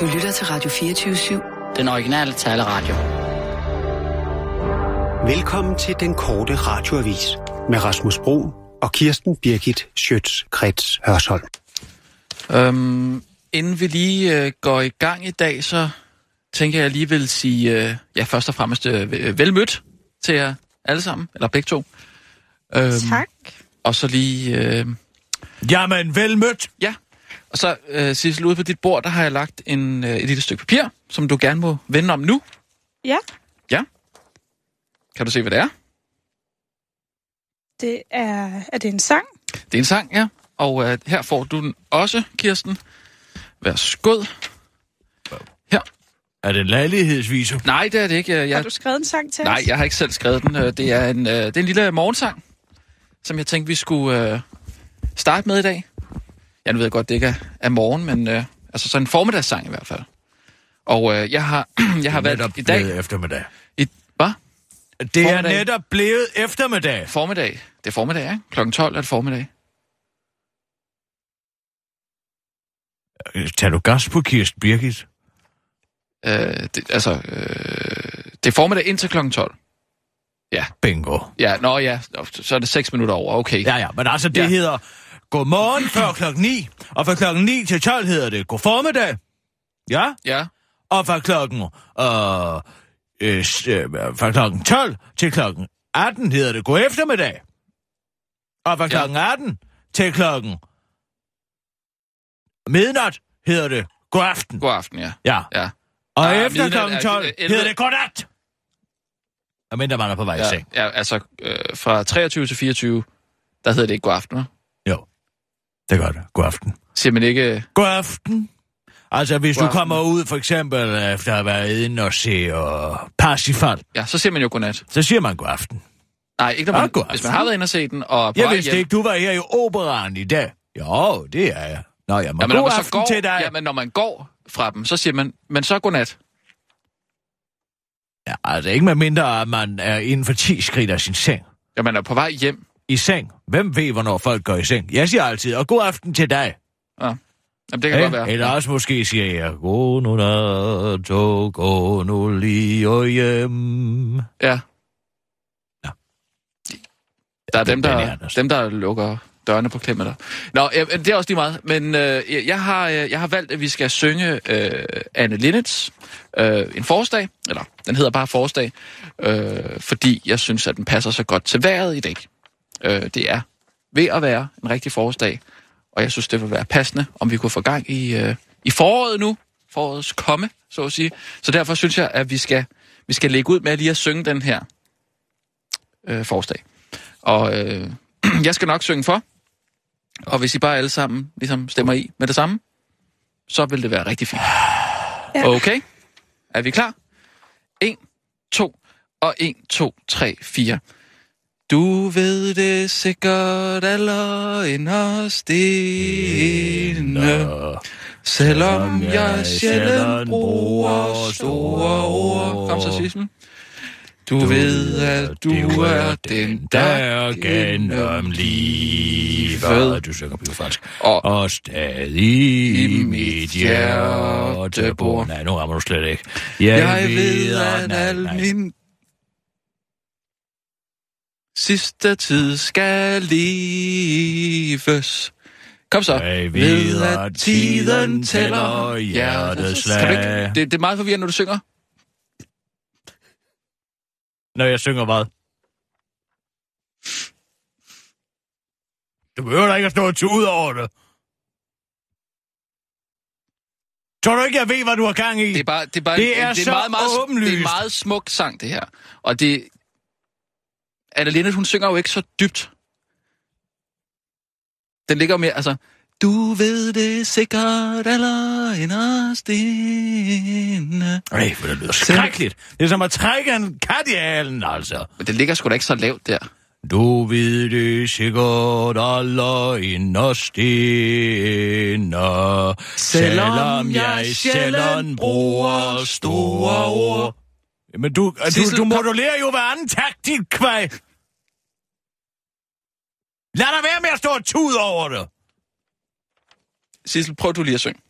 Du lytter til Radio 24-7. Den originale taleradio. Velkommen til den korte radioavis med Rasmus Bro og Kirsten Birgit Schøtz-Krets Hørsholm. Øhm, inden vi lige øh, går i gang i dag, så tænker jeg lige vil sige, øh, ja, først og fremmest øh, velmødt til jer alle sammen, eller begge to. Øhm, Tak. Og så lige, øh, Jamen, vel mødt. ja, og så øh, Sissel, ude på dit bord, der har jeg lagt en, øh, et lille stykke papir, som du gerne må vende om nu. Ja, Ja. Kan du se, hvad det er? det er... Er det en sang? Det er en sang, ja. Og øh, her får du den også, Kirsten. Værsgo. Her. Er det lejlighedsviser? Nej, det er det ikke. Jeg, Har du skrevet en sang til Nej, os? jeg har ikke selv skrevet den. Øh, Det er en, øh, det er en lille morgensang, som jeg tænkte, vi skulle øh, starte med i dag. Jeg ved godt, det ikke er, er morgen, men øh, altså sådan en formiddagssang i hvert fald. Og øh, jeg har, jeg har valgt i dag... eftermiddag. I, hvad? Det er Formiddag. netop blevet eftermiddag. Formiddag. Det er formiddag, ikke? Klokken 12 er det formiddag. Tag du gas på Kirsten Birgit? Øh, det, altså, øh, det er formiddag indtil klokken 12. Bingo. Ja, nå ja, så er det 6 minutter over, okay. Ja, ja, men altså, det Ja. hedder godmorgen før klokken 9, og fra klokken 9 til 12 hedder det god formiddag. Ja, Ja, og fra klokken, øh, øh, øh, fra klokken 12 til klokken 18 hedder det god eftermiddag. Og fra Ja. klokken 18 til klokken midnat hedder det god aften. god aften, ja. Ja. Ja, Og Ah, efter klokken er- 12 øh, elleve- hedder det godnat. Og mindre man er på vej i ja, seng. ja altså øh, fra 23 til 24, der hedder det ikke god aften, hva'? Det gør det. God aften. Siger man ikke... øh, God aften. Altså, hvis God du kommer ud, for eksempel efter at have været inde og se og Parsifal, Ja, så siger man jo godnat. så siger man god aften. Nej, ikke når man, god hvis man har været inde og se den, og Jeg vidste hjem. ikke, du var her i operan i dag. Jo, det er jeg. Nå, jamen, Ja, men når man så går, til dig. ja, men når man går fra dem, så siger man, men så godnat. Ja, altså, ikke med mindre, at man er inden for 10 skridt af sin seng. Ja, man er på vej hjem. I seng. Hvem ved, hvornår folk går i seng? Jeg siger altid, og god aften til dig. Jamen, det kan Ja, godt være. Eller også måske siger jeg, gå nu nat, og gå nu lige og hjem. Ja. Ja. Der er dem, er der, Anders. dem, der lukker dørene på klemmer der. Nå, ja, det er også lige meget. Men øh, jeg, har, øh, jeg har valgt, at vi skal synge øh, Anne Linnets øh, en forårsdag. Eller, den hedder bare forårsdag. Øh, fordi jeg synes, at den passer så godt til vejret i dag. Øh, det er ved at være en rigtig forårsdag. Og jeg synes, det vil være passende, om vi kunne få gang i, øh, i foråret nu. Forårets komme, så at sige. Så derfor synes jeg, at vi skal, vi skal lægge ud med lige at synge den her øh, forårsdag. Og øh, jeg skal nok synge for. Og hvis I bare alle sammen ligesom stemmer i med det samme, så vil det være rigtig fint. Ja. Okay? Er vi klar? 1, 2 og 1, 2, 3, 4. Du ved det sikkert aller inderst inde, selvom jeg sjældent bruger store ord. Kom så, Sissel. Du ved, at du er den, der gennem livet Du synger på fransk. og Og stadig i mit hjerte bor... Nej, nu rammer du slet ikke. jeg ved, at al min sidste tid skal leves. Kom så. Jeg ved, at tiden tæller Kan du hjerteslag. ikke, det, det er meget forvirrende, når du synger. Når jeg synger hvad? Du behøver da ikke at stå og tude over det. Tror du ikke, jeg ved, hvad du har gang i? Det er bare, det er bare Det er det er så meget, meget, Det er åbenlyst. en meget smuk sang, det her. Og det... Anna Linnet, hun synger jo ikke så dybt. Den ligger jo mere, altså... Du ved det sikkert eller inderst inde. Ej, for det lyder skrækkeligt. Det er som at trække en kat i halen, altså. Men det ligger sgu da ikke så lavt der. Du ved det sikkert aller inderst inde. Selvom jeg sjældent bruger store ord. Men du, du, Sissel, du kom- modulerer jo hver anden takt, dit kvæg. Lad dig være med at stå og tude over det. Sissel, prøv du lige at synge.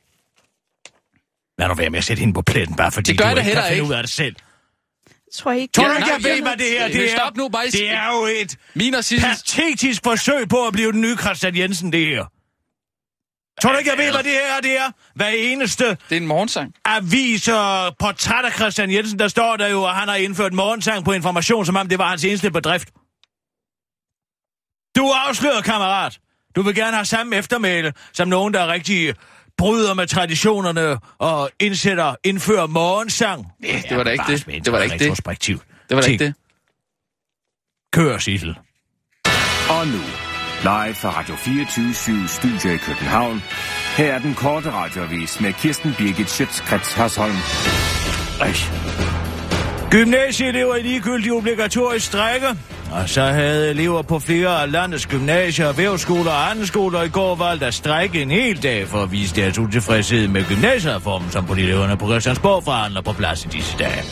Lad nu være med at sætte hende på pletten, bare fordi Det gør du da ikke kan finde ud af det selv. Tror jeg ikke. Tror du ikke, jeg ved, hvad det her Men det er? stop nu, bare Det er jo et Min og Sissels... patetisk forsøg på at blive den nye Christian Jensen, det her. Tror du ikke, jeg ved, hvad det her det er? Hver eneste Det er en morgensang. avis og portræt af Christian Jensen, der står der jo, at han har indført morgensang på information, som om det var hans eneste bedrift. Du er afsløret, kammerat. Du vil gerne have samme eftermæle som nogen, der rigtig bryder med traditionerne og indsætter, indfører morgensang. Ja, det var da ikke det. Det var da ikke det. Det var da ikke det. Kør, Sissel. Og nu, live fra Radio 24 Studio i København. Her er den korte radiovis med Kirsten Birgit Schøtzgrads Hasholm. Ej. Gymnasieelever i ligegyldig obligatorisk strække. Og så havde elever på flere af landets gymnasier, vævskoler og andre skoler i går valgt at strække en hel dag for at vise deres utilfredshed med gymnasiereformen, som politikerne på Christiansborg forhandler på plads i disse dage.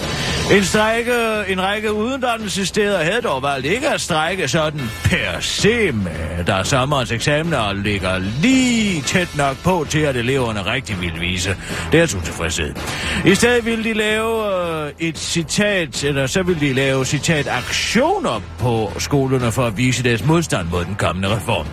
En, strække, en række uddannelsessteder havde dog valgt ikke at strække sådan per se med, da sommerens eksamener ligger lige tæt nok på til, at eleverne rigtig ville vise deres utilfredshed. I stedet ville de lave øh, et citat, eller så ville de lave citat aktioner på skolerne for at vise deres modstand mod den kommende reform.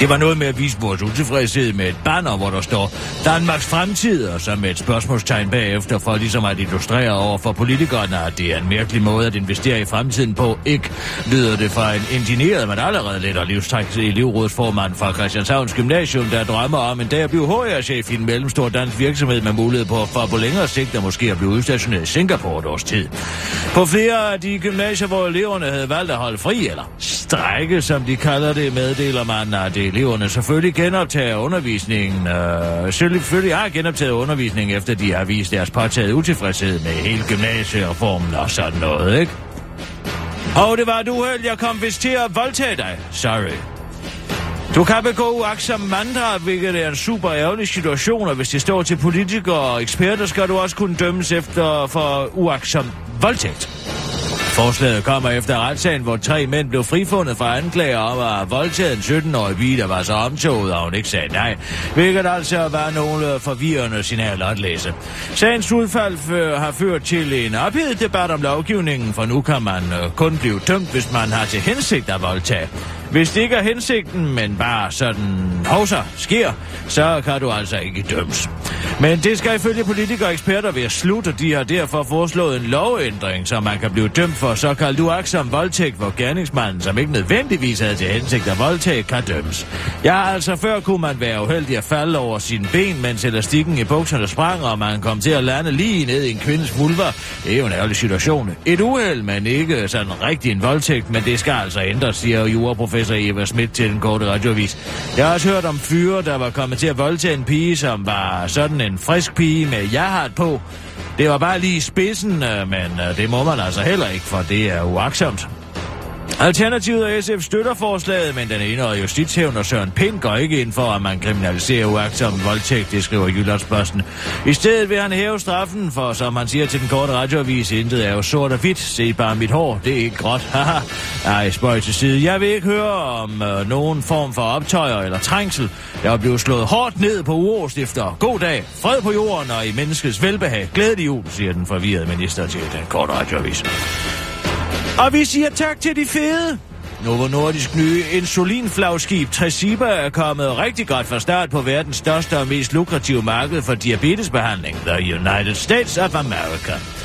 Det var noget med at vise vores utilfredshed med et banner, hvor der står Danmarks fremtid, og så med et spørgsmålstegn bagefter, for ligesom at illustrere over for politikerne, at det er en mærkelig måde at investere i fremtiden på. Ikke lyder det fra en ingeniør, men allerede lidt og livstræk elevrådsformand fra Christianshavns Gymnasium, der drømmer om en dag at blive HR-chef i en mellemstor dansk virksomhed med mulighed på for på længere sigt at måske at blive udstationeret i Singapore et års tid. På flere af de gymnasier, hvor eleverne havde valgt at holde fri, eller strække, som de kalder det, meddeler man, at eleverne selvfølgelig genoptager undervisningen. Øh, selvfølgelig har genoptaget undervisningen, efter de har vist deres påtaget utilfredshed med hele gymnasiereformen og sådan noget, ikke? Og det var et uheld, jeg kom vist til at voldtage dig. Sorry. Du kan begå uaksom manddrab, hvilket er en super ærgerlig situation, og hvis det står til politikere og eksperter, skal du også kunne dømmes efter for uaksom voldtægt. Forslaget kommer efter retssagen, hvor tre mænd blev frifundet fra anklager om at have voldtaget en 17-årig pige, der var så omtoget, og hun ikke sagde nej. Hvilket altså var nogle forvirrende signaler at læse. Sagens udfald har ført til en ophedet debat om lovgivningen, for nu kan man øh, kun blive dømt, hvis man har til hensigt at voldtage. Hvis det ikke er hensigten, men bare sådan hovser sker, så kan du altså ikke dømmes. Men det skal ifølge politikere og eksperter være slut, og de har derfor foreslået en lovændring, så man kan blive dømt for såkaldt uaksom voldtægt, hvor gerningsmanden, som ikke nødvendigvis havde til hensigt at voldtage, kan dømmes. Ja, altså før kunne man være uheldig at falde over sine ben, mens elastikken i bukserne sprang, og man kom til at lande lige ned i en kvindes vulva. Det er jo en ærgerlig situation. Et uheld, men ikke sådan rigtig en voldtægt, men det skal altså ændres, siger juraprofessor Eva Schmidt til den korte radioavis. Jeg har også hørt om fyre, der var kommet til at voldtage en pige, som var sådan en frisk pige med jahat på. Det var bare lige spidsen, øh, men øh, det må man altså heller ikke, for det er uaksomt. Alternativet og SF støtter forslaget, men den ene og justitshævner Søren Pind går ikke ind for, at man kriminaliserer uagtsom voldtægt, det skriver Jyllandsposten. I stedet vil han hæve straffen, for som han siger til den korte radioavis, intet er jo sort og hvidt. Se bare mit hår, det er ikke gråt. Haha. Ej, spøj til side. Jeg vil ikke høre om øh, nogen form for optøjer eller trængsel. Jeg er blevet slået hårdt ned på uårstifter. God dag. Fred på jorden og i menneskets velbehag. Glædelig jul, siger den forvirrede minister til den korte radioavis. Og vi siger tak til de fede. Novo Nordisk nye insulinflagskib Tresiba er kommet rigtig godt fra start på verdens største og mest lukrative marked for diabetesbehandling, The United States of America.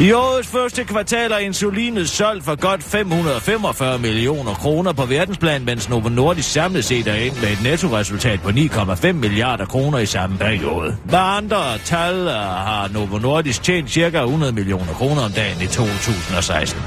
I årets første kvartal er insulinet solgt for godt 545 millioner kroner på verdensplan, mens Novo Nordisk samlet set er ind med et nettoresultat på 9,5 milliarder kroner i samme periode. Med andre tal øh, har Novo Nordisk tjent ca. 100 millioner kroner om dagen i 2016.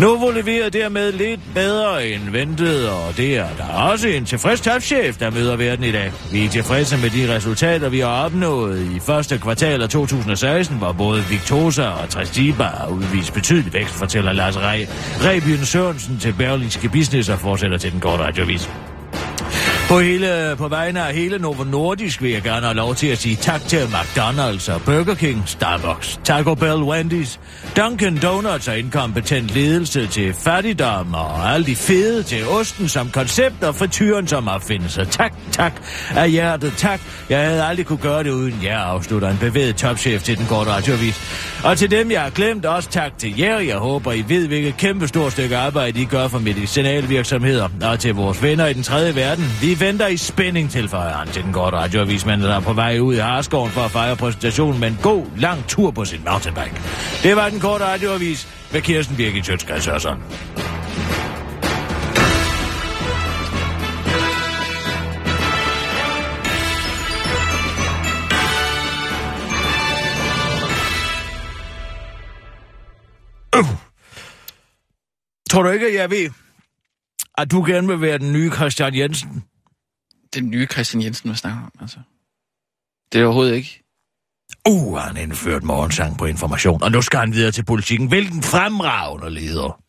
Novo leverer dermed lidt bedre end ventet, og det er der også en tilfreds topchef, der møder verden i dag. Vi er tilfredse med de resultater, vi har opnået i første kvartal af 2016, hvor både Victosa og Toshiba har udvist betydelig vækst, fortæller Lars Re Rebyen Sørensen til Berlingske Business og fortsætter til den korte radiovis. På, hele, på vegne af hele Novo Nordisk vil jeg gerne have lov til at sige tak til McDonald's og Burger King, Starbucks, Taco Bell, Wendy's, Dunkin' Donuts og inkompetent ledelse til fattigdom og alle de fede til osten som koncept og frityren som opfindelse. Tak Tak af hjertet, tak. Jeg havde aldrig kunne gøre det uden jer, afslutter en bevæget topchef til den korte radiovis. Og til dem, jeg har glemt, også tak til jer. Jeg håber, I ved, hvilket kæmpe stort stykke arbejde I gør for medicinalvirksomheder. Og til vores venner i den tredje verden. Vi venter i spænding til han til den korte radioavis, men der er på vej ud i Harskoven for at fejre præsentationen med en god, lang tur på sin mountainbike. Det var den korte radioavis med Kirsten Birgit Sjøtskreds Hørsson. Øh. Tror du ikke, at jeg ved, at du gerne vil være den nye Christian Jensen? Den nye Christian Jensen, hvad snakker om, altså. Det er overhovedet ikke. Uh, han indført morgensang på information, og nu skal han videre til politikken. Hvilken fremragende leder.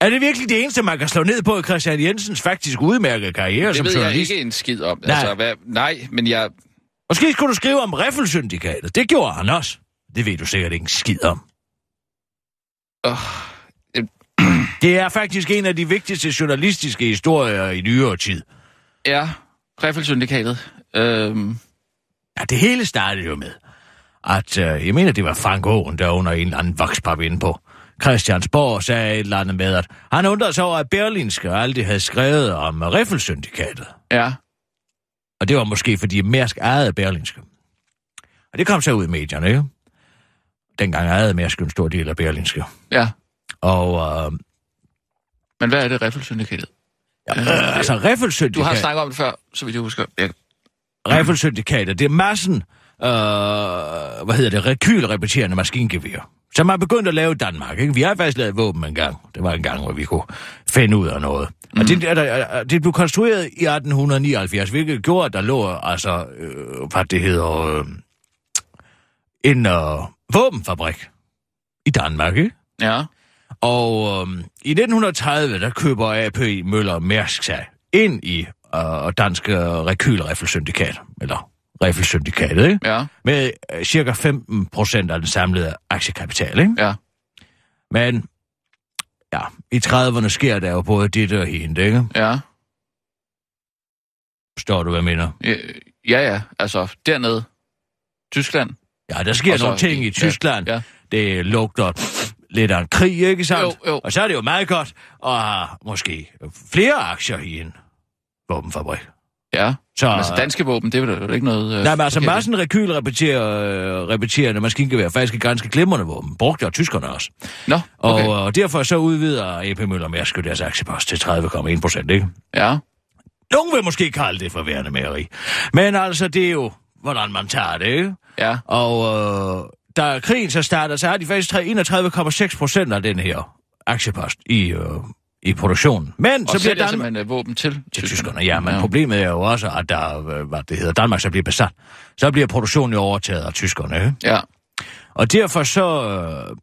Er det virkelig det eneste, man kan slå ned på i Christian Jensens faktisk udmærkede karriere Det som ved jeg journalist? ikke en skid om. Nej. Altså, hvad, nej, men jeg... Måske skulle du skrive om Riffelsyndikatet. Det gjorde han også. Det ved du sikkert ikke en skid om. Øh, Det er faktisk en af de vigtigste journalistiske historier i nyere tid. Ja, Riffelsyndikatet. Øhm, Ja, det hele startede jo med, at øh, jeg mener, det var Frank Aaen, der under en eller anden vokspap inde på Christiansborg sagde et eller andet med, at han undrede sig over, at Berlinske aldrig havde skrevet om Riffelsyndikatet. ja, Og det var måske, fordi Mærsk ejede Berlinske. Og det kom så ud i medierne, ikke? Dengang ejede Mærsk en stor del af Berlinske. ja. Og øh, Men hvad er det, Riffelsyndikatet? Øh, altså, Du har snakket om det før, så vidt jeg husker. Jeg, Riffelsyndikatet, det er massen, øh, hvad hedder det, rekylrepeterende maskingevær, som man begyndt at lave i Danmark. Ikke? Vi har faktisk lavet våben engang. Det var en gang, hvor vi kunne finde ud af noget. Mm. Og det, er der- det blev konstrueret i 1879, hvilket gjorde, at der lå altså, øh, hvad det hedder, øh, en øh, våbenfabrik i Danmark, ikke? ja, Og øhm, i 1930, der køber AP Møller Mærsk sig ind i øh, Dansk øh, Rekylriffelsyndikat, eller Riffelsyndikatet, ikke? ja, med øh, cirka 15 procent af den samlede aktiekapital. Ikke? ja. Men ja, i 30'erne sker der jo både dit og hende, ikke? Ja, Forstår du, hvad jeg mener? ja, ja, ja. altså dernede. Tyskland. Ja, der sker så nogle ting i- i Tyskland. ja, ja. Det lugter lidt af en krig, ikke sandt? Jo, jo. Og så er det jo meget godt at have måske flere aktier i en våbenfabrik. Ja, Så, men altså danske våben, det er vel ikke noget... øh, Nej, men altså massen rekyl repeterer, øh, repeterende maskingevær faktisk et ganske glimrende våben. Brugte af tyskerne også. Nå, okay. Og, og derfor så udvider AP Møller Mærsk deres aktiepost til 30,1 procent, ikke? Ja, Nogen vil måske kalde det for værende mæreri. Men altså, det er jo, hvordan man tager det, ikke? ja, Og øh, da krigen så starter, så har de faktisk 31,6 procent af den her aktiepost i, øh, i produktionen. Men og så bliver Danmark... simpelthen øh, våben til til tyskerne, ja, men ja. problemet er jo også, at der, øh, hvad det hedder, Danmark så bliver besat. Så bliver produktionen jo overtaget af tyskerne, ikke? Ja, Og derfor så øh,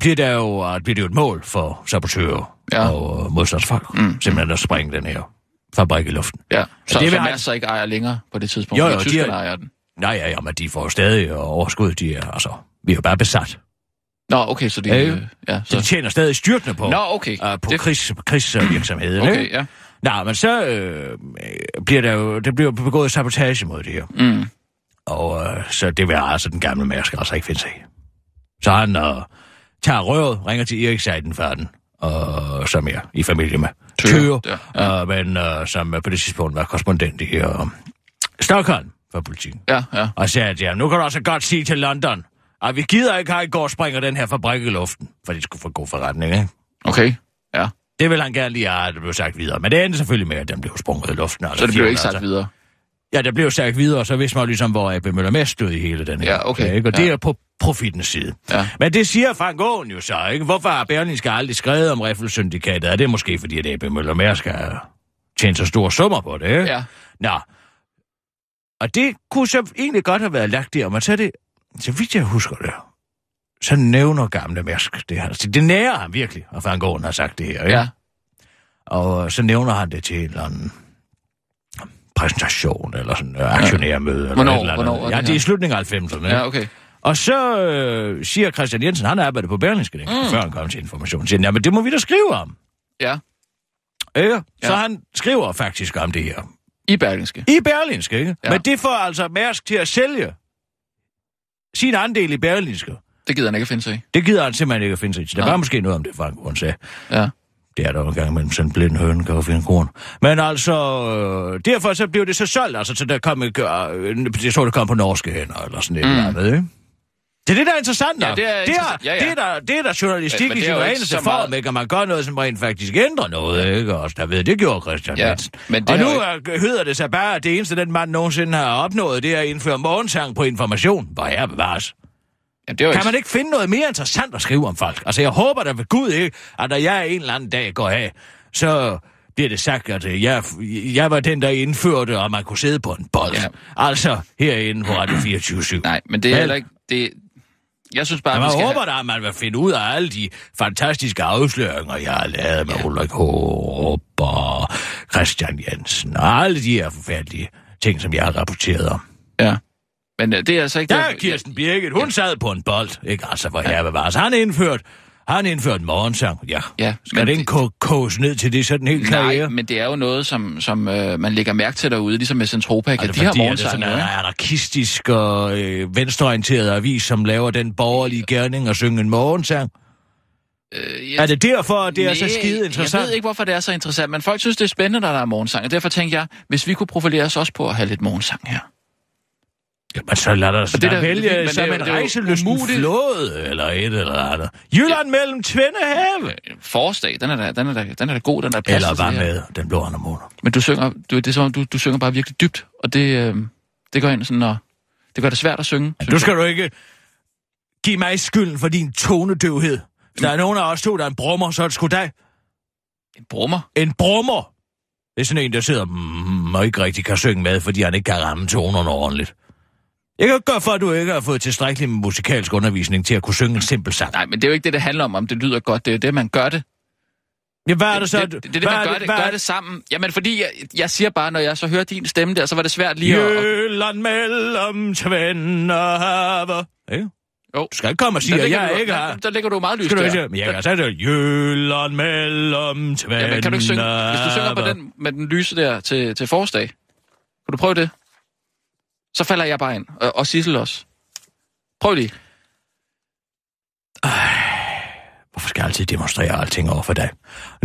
bliver, der jo, bliver det jo et mål for sabotører Ja. og øh, modstandsfolk, mm. simpelthen at sprænge den her fabrik i luften. ja. Så, det det vil så han- Mærsk så ikke ejer længere på det tidspunkt, Jo, jo, jo, de tyskerne har- ejer den. Nej, ja, ja, men de får stadig overskud, de er, altså, vi er jo bare besat. Nå, okay, så de... Ja, øh, ja, Så de tjener stadig styrtende på, Nå, okay. øh, på Det- krigs, krigsvirksomheden, Okay, ikke? ja. Nej, men så øh, bliver der jo, der bliver begået sabotage mod det her. Mm. Og øh, så det vil altså den gamle Mærsk altså ikke finde sig. Så han øh, tager røret, ringer til Erik Seidenfarten, og som er i familie med Tøger, Tøger, ja, ja, øh, men øh, som på det tidspunkt var korrespondent i øh, Stockholm for politikken. Ja, ja. Og sagde til ham, nu kan du også godt sige til London, at vi gider ikke have i går springer den her fabrik i luften, for de skulle få god forretning, ikke? Okay, ja. Det vil han gerne lige have, at det blev sagt videre. Men det endte selvfølgelig med, at den blev sprunget i luften. altså Så det blev ikke 400, sagt videre. Ja, der blev sagt videre, og så vidste man ligesom, hvor AB Møller Mest stod i hele den her. Ja, okay. sag, Ikke? Og det Ja. er på profitens side. Ja. Men det siger Frank Aaen jo så, ikke? Hvorfor har Berlingske aldrig skrevet om Riffelsyndikatet? Er det måske, fordi at AB Møller Mærsk har tjent så store summer på det, ikke? Ja. Nå. Og det kunne så egentlig godt have været lagt der, men så er det, så vidt jeg husker det, så nævner gamle Mærsk det her. Altså, det nærer han virkelig, at Frank Aaen har sagt det her? Ja. Og så nævner han det til en eller anden præsentation, eller sådan en aktionærmøde. Eller Hvornår- eller hvornår er Ja, det er i slutningen af 90'erne. Ja, okay. Og så øh, siger Christian Jensen, han arbejder på Berlingske, mm. før han kom til information, siger, jamen det må vi da skrive om. Ja. Så Ja. han skriver faktisk om det her I Berlingske. I Berlinske, ikke? Ja. Men det får altså Mærsk til at sælge sin andel i Berlinske. Det gider han ikke at finde sig i. Det gider han simpelthen ikke at finde sig i. Der var måske noget om det, Frank, hun sagde. Ja. Det er der jo en gang imellem sådan en blind høne, kan jo finde korn. Men altså, øh, derfor så blev det så solgt, altså, så der kom, øh, jeg tror, det kom på norske hænder, eller sådan et Mm. eller andet, ikke? Det er det, der er interessant Ja, det er det. Ja, ja. det, er der, det er der journalistik Men i er sin ikke reneste så meget- form, ikke? Man gør noget, som rent faktisk ændrer noget, ikke? Og der ved, det gjorde Christian Ja, men det Og nu er, hedder det sig bare, at det eneste, den mand nogensinde har opnået, det er at indføre morgensang på information. Hvor her bevares. Jamen, det er Kan ikke... man ikke finde noget mere interessant at skrive om folk? Altså, jeg håber da ved Gud ikke, at når jeg en eller anden dag går af, så bliver det sagt, at jeg, jeg var den, der indførte, og man kunne sidde på en bold. Ja. Altså, herinde på Radio 24 Nej, men det er heller ikke... Det... Jeg synes bare, vi man skal håber da, at man vil finde ud af alle de fantastiske afsløringer, jeg har lavet med Ulrik Håb og Christian Jensen, og alle de her forfærdelige ting, som jeg har rapporteret om. Ja. Men øh, det er altså ikke... Der er Kirsten Birgit, hun sad på en bold, ikke? Altså, hvor her bevares. Han indført, han indført morgensang, ja. Ja, Skal den det- ko- koges ned til det sådan helt karriere? Nej, men det er jo noget, som, som øh, man lægger mærke til derude, ligesom med Centropac, Altså, at de har fordi er det morgensang. sådan en anarkistisk og øh, venstreorienteret avis, som laver den borgerlige gerning og synge en morgensang? Øh, Er det derfor, at det er så skide interessant? Jeg ved ikke, hvorfor det er så interessant, men folk synes, det er spændende, når der er morgensang. Og derfor tænker jeg, hvis vi kunne profilere os også på at have lidt morgensang her. Jamen, så lad os det da er da- det er vælge som det jo- en umuligt. flåde, eller et eller andet. Jylland mellem Tvende Have. Øh, Forårsdag, den er da, den er da, den er da god, den er passet Eller her. med den blå anemone? Men du synger, du, det er som om, du, du synger bare virkelig dybt, og det, øh, det går ind sådan, og det gør det svært at synge. synes Du jeg. skal du ikke give mig skylden for din tonedøvhed. Hvis der er nogen af os to, der er en brummer, så er det sgu dig. En brummer. En brummer! Det er sådan en, der sidder mm, og ikke rigtig kan synge med, fordi han ikke kan ramme tonerne ordentligt. Jeg kan gøre for, at du ikke har fået tilstrækkelig med musikalsk undervisning til at kunne synge en simpel sang. Nej, men det er jo ikke det, det handler om, om det lyder godt. Det er jo det, man gør det. Ja, hvad er det så? det, det, det, er det man gør det, hvad gør det sammen. Jamen, fordi jeg, jeg siger bare, når jeg så hører din stemme der, så var det svært lige at... at Jylland mellem Tvende Have. Ikke? Jo. Du skal ikke komme og sige, at jeg du, ikke har... der ligger du meget lyst Skal du der. ikke men jeg kan sige det. Jylland mellem Tvende Ja, men kan du ikke synge, hvis du synger på den, med den lyse der til, til forårsdag, kan du prøve det? Så falder jeg bare ind, og, og Sissel også. Prøv lige. Hvorfor skal jeg altid demonstrere alting over for dig?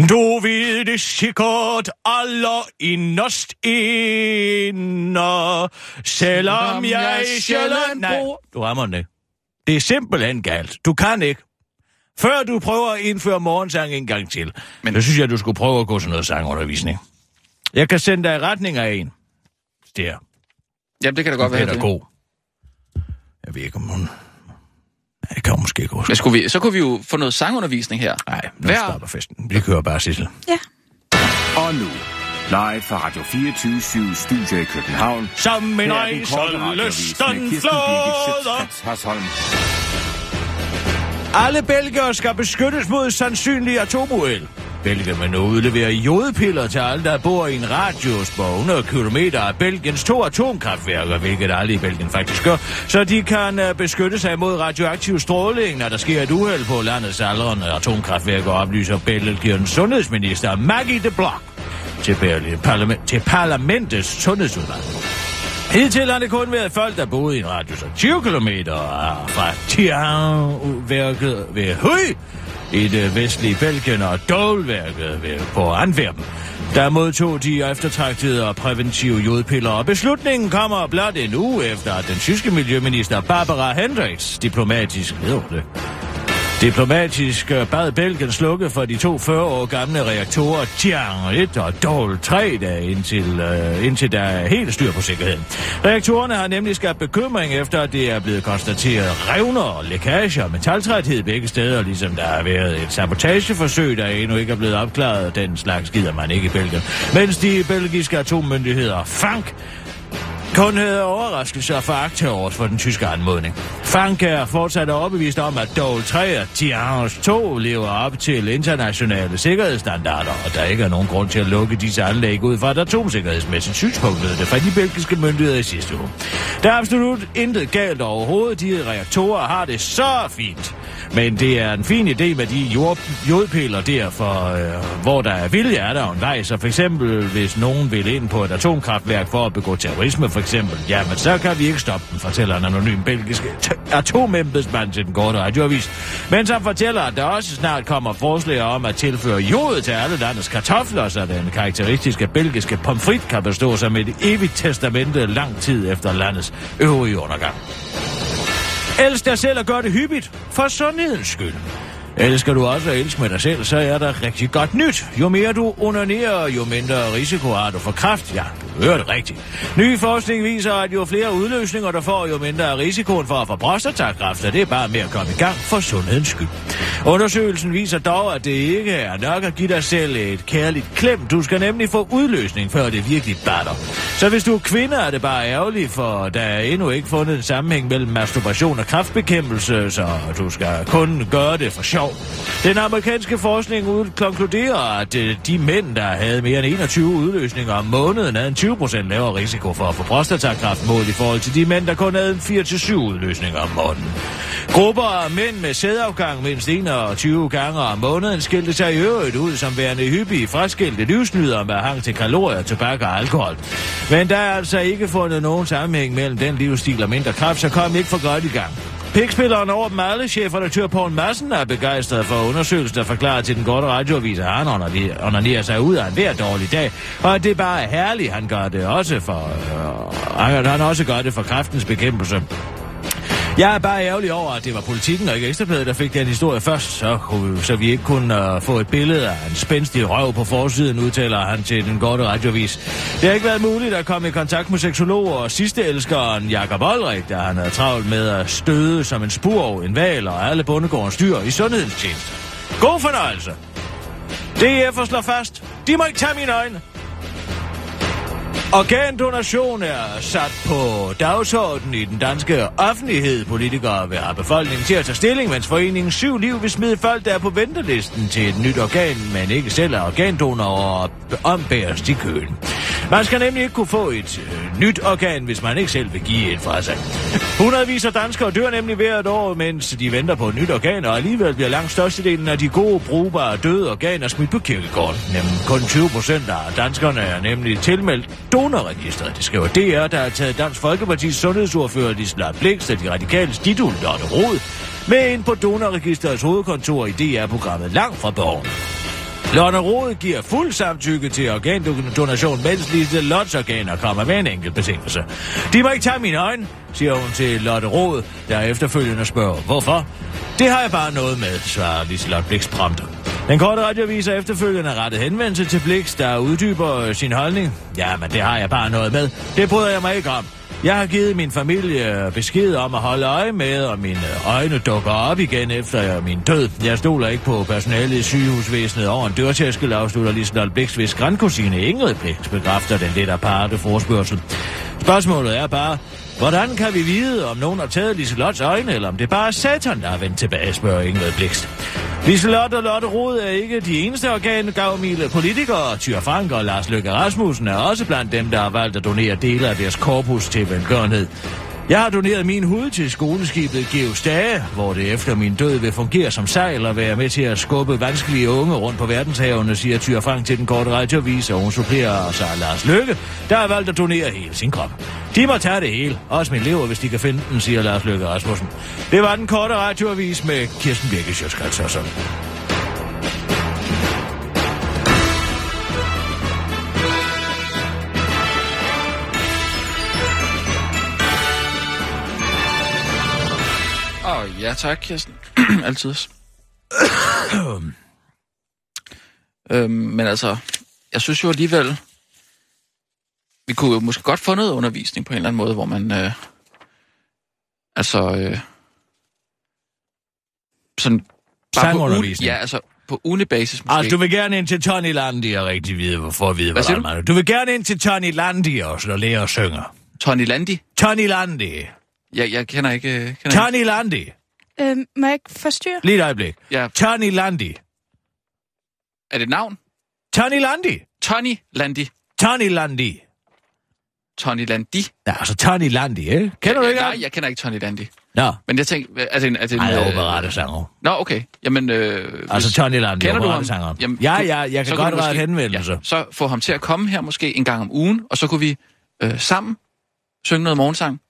Du ved det sikkert aller inderst inde, selvom jeg sjældent... Nej, du rammer den ikke. Det er simpelthen galt. Du kan ikke. Før du prøver at indføre morgensang en gang til, Men- Men... så synes jeg, du skulle prøve at gå til noget sangundervisning. Jeg kan sende dig i retning af en. Der. Jamen, det kan da godt være. Det. Pædagog. Jeg ved ikke, om hun... Ja, det kan hun måske gå. Men skulle vi, så kunne vi jo få noget sangundervisning her. Nej, nu Hver- stopper festen. Vi kører bare, Sissel. Og nu, live fra Radio 24 Studio i København. Som en er flåder. Schøtz-Krets Hasholm. Alle belgere skal beskyttes mod sandsynlig atomuheld. Belgierne udleverer jodpiller til alle, der bor i en radius på 100 km af Belgiens to atomkraftværker, hvilket alle i Belgien faktisk gør, så de kan øh, beskytte sig mod radioaktiv stråling, når der sker et uheld på landets aldrende atomkraftværker, oplyser Belgiens sundhedsminister Maggie de Block til, Berlin, parlament, til parlamentets sundhedsudvalg. Hidtil har det kun været folk, der boede i en radius af 20 km øh, fra Tian-værket ved Høj i det vestlige Belgien og Dole-værket ved- på Antwerpen. Der modtog de eftertragtede og præventive jodpiller, og beslutningen kommer blot en uge efter, at den tyske miljøminister Barbara Hendricks diplomatisk hedder det, Diplomatisk øh, bad Belgien slukke for de to 40 år gamle reaktorer Tian 1 og Dol 3, der indtil, øh, indtil der er helt styr på sikkerheden. Reaktorerne har nemlig skabt bekymring efter, at det er blevet konstateret revner og lækager og metaltræthed begge steder, ligesom der har været et sabotageforsøg, der endnu ikke er blevet opklaret. Den slags gider man ikke i Belgien. Mens de belgiske atommyndigheder FANK kun havde overraskelse og foragt over for den tyske anmodning. Frank er fortsat overbevist om, at Dole 3 og Tihange 2 lever op til internationale sikkerhedsstandarder, og der ikke er nogen grund til at lukke disse anlæg ud fra et atomsikkerhedsmæssigt synspunkt, lød det fra de belgiske myndigheder i sidste uge. Der er absolut intet galt overhovedet. De reaktorer har det så fint. Men det er en fin idé med de jord, jodpiller der, for øh, hvor der er vilje, er der jo en vej. Så for eksempel, hvis nogen vil ind på et atomkraftværk for at begå terrorisme, for eksempel, jamen så kan vi ikke stoppe dem, fortæller en anonym belgisk t- atomembedsmand til den korte radioavis. Men så fortæller, at der også snart kommer forslag om at tilføre jod til alle landets kartofler, så den karakteristiske belgiske pomfrit kan bestå som et evigt testamente lang tid efter landets øvrige undergang. Elsk dig selv og gør det hyppigt, for sundhedens skyld. Elsker du også at elske med dig selv, så er der rigtig godt nyt. Jo mere du onanerer, jo mindre risiko har du for kræft. Ja, du hører det rigtigt. Ny forskning viser, at jo flere udløsninger du får, jo mindre er risikoen for at få prostatakræft, og det er bare med at komme i gang for sundhedens skyld. Undersøgelsen viser dog, at det ikke er nok at give dig selv et kærligt klem. Du skal nemlig få udløsning, før det virkelig batter. Så hvis du er kvinde, er det bare ærgerligt, for der er endnu ikke fundet en sammenhæng mellem masturbation og kraftbekæmpelse, så du skal kun gøre det for sjov. Den amerikanske forskning ud konkluderer, at øh, de mænd, der havde mere end 21 udløsninger om måneden, havde en 20% lavere risiko for at få prostatakræft målt i forhold til de mænd, der kun havde en 4-7 udløsninger om måneden. Grupper af mænd med sædafgang mindst 21 gange om måneden skilte sig i øvrigt ud som værende hyppige fraskilte livsnyder med hang til kalorier, tobak og alkohol. Men der er altså ikke fundet nogen sammenhæng mellem den livsstil og mindre kraft, så kom ikke for godt i gang. Pikspilleren over dem alle, chefredaktør Poul Madsen, er begejstret for undersøgelsen, der forklarer til den gode radioavis, at han onanerer sig ud af en hver dårlig dag, og at det bare er herligt, han gør det også for, øh, han også gør det for kraftens bekæmpelse. Jeg er bare ærgerlig over, at det var politikken og ikke Ekstrabladet, der fik den historie først, så, kunne- så vi ikke kunne uh, få et billede af en spændstig røv på forsiden, udtaler han til den gode radiovis. Det har ikke været muligt at komme i kontakt med seksologer og sidste elskeren Jakob Olrik, der han er travlt med at støde som en spurv, en val og alle bondegårdens dyr i sundhedens tjeneste. God fornøjelse! DF slår fast. De må ikke tage mine øjne. Organdonation er sat på dagsordenen i den danske offentlighed. Politikere vil have befolkningen til at tage stilling, mens foreningen Syv Liv vil smide folk, der er på ventelisten til et nyt organ, men ikke selv er organdonorer og ombæres til køen. Man skal nemlig ikke kunne få et øh, nyt organ, hvis man ikke selv vil give et fra sig. Hundredvis af danskere dør nemlig hvert år, mens de venter på et nyt organ, og alligevel bliver langt størstedelen af de gode, brugbare, døde organer smidt på kirkegården. Nemlig kun 20 procent af danskerne er nemlig tilmeldt donorregisteret. Det skriver DR, der har taget Dansk Folkepartis sundhedsordfører Lisla Blix og de radikale Stidul Lotte Rod med ind på donorregisterets hovedkontor i DR-programmet Langt fra Borgen. Lotte Rode giver fuld samtykke til organdonation, mens Lise Lottes organer kommer med en enkelt betingelse. De må ikke tage mine øjne, siger hun til Lotte Rode, der efterfølgende spørger, hvorfor? Det har jeg bare noget med, svarer Liselotte Blix prompte. Den korte radioavis er efterfølgende rettet henvendelse til Blix, der uddyber sin holdning. Ja, men det har jeg bare noget med. Det bryder jeg mig ikke om. Jeg har givet min familie besked om at holde øje med, og mine øjne dukker op igen efter min død. Jeg stoler ikke på personalet i sygehusvæsenet over en dørtærskel, afslutter Liselotte Blix, hvis grandkusine Ingrid Blix bekræfter den lidt aparte forspørgsel. Spørgsmålet er bare, hvordan kan vi vide, om nogen har taget Liselottes øjne, eller om det bare er satan, der er vendt tilbage, spørger Ingrid Blix. Liselotte og Lotte Rod er ikke de eneste organgavmile politikere. Tyr Frank og Lars Løkke Rasmussen er også blandt dem, der har valgt at donere dele af deres korpus til velgørenhed. Jeg har doneret min hud til skoleskibet Geo Stage, hvor det efter min død vil fungere som sejl og være med til at skubbe vanskelige unge rundt på verdenshavene, siger Tyr Frank til den korte radiovis, og hun supplerer sig Lars Løkke, der har valgt at donere hele sin krop. De må tage det hele, også min lever, hvis de kan finde den, siger Lars Løkke Rasmussen. Det var den korte radioavis med Kirsten Birke Sjøtskrets og sådan. Ja tak, Kirsten. Altid. øhm, men altså, jeg synes jo alligevel, vi kunne jo måske godt få noget undervisning på en eller anden måde, hvor man, øh, altså, øh, sådan, bare på Sangundervisning. ja, altså, på ugebasis måske. Altså, du vil gerne ind til Tony Landi og rigtig vide, hvorfor at vide, Hvad hvordan man... Du vil gerne ind til Tony Landi og lære at synge. Tony Landi? Tony Landi. Jeg, jeg kender ikke... øh, Kender ikke. Tony Landi. Øh, må jeg ikke forstyrre? Lige et øjeblik. Ja, Tony Landi. er det et navn? Tony Landi. Tony Landi. Tony Landi. Tony Landi. Ja, altså Tony Landi, ikke? Kender du ikke Nej, ham? jeg kender ikke Tony Landi. Nå, Men jeg tænkte, er det en... Er det en er øh, operettesanger. Nå, okay. Jamen, øh, Altså hvis- Tony Land, Kender du ham? Jamen, Ja, ja, jeg kan godt rette måske- henvendelse. Ja, så få ham til at komme her måske en gang om ugen, og så kunne vi øh, sammen synge noget morgensang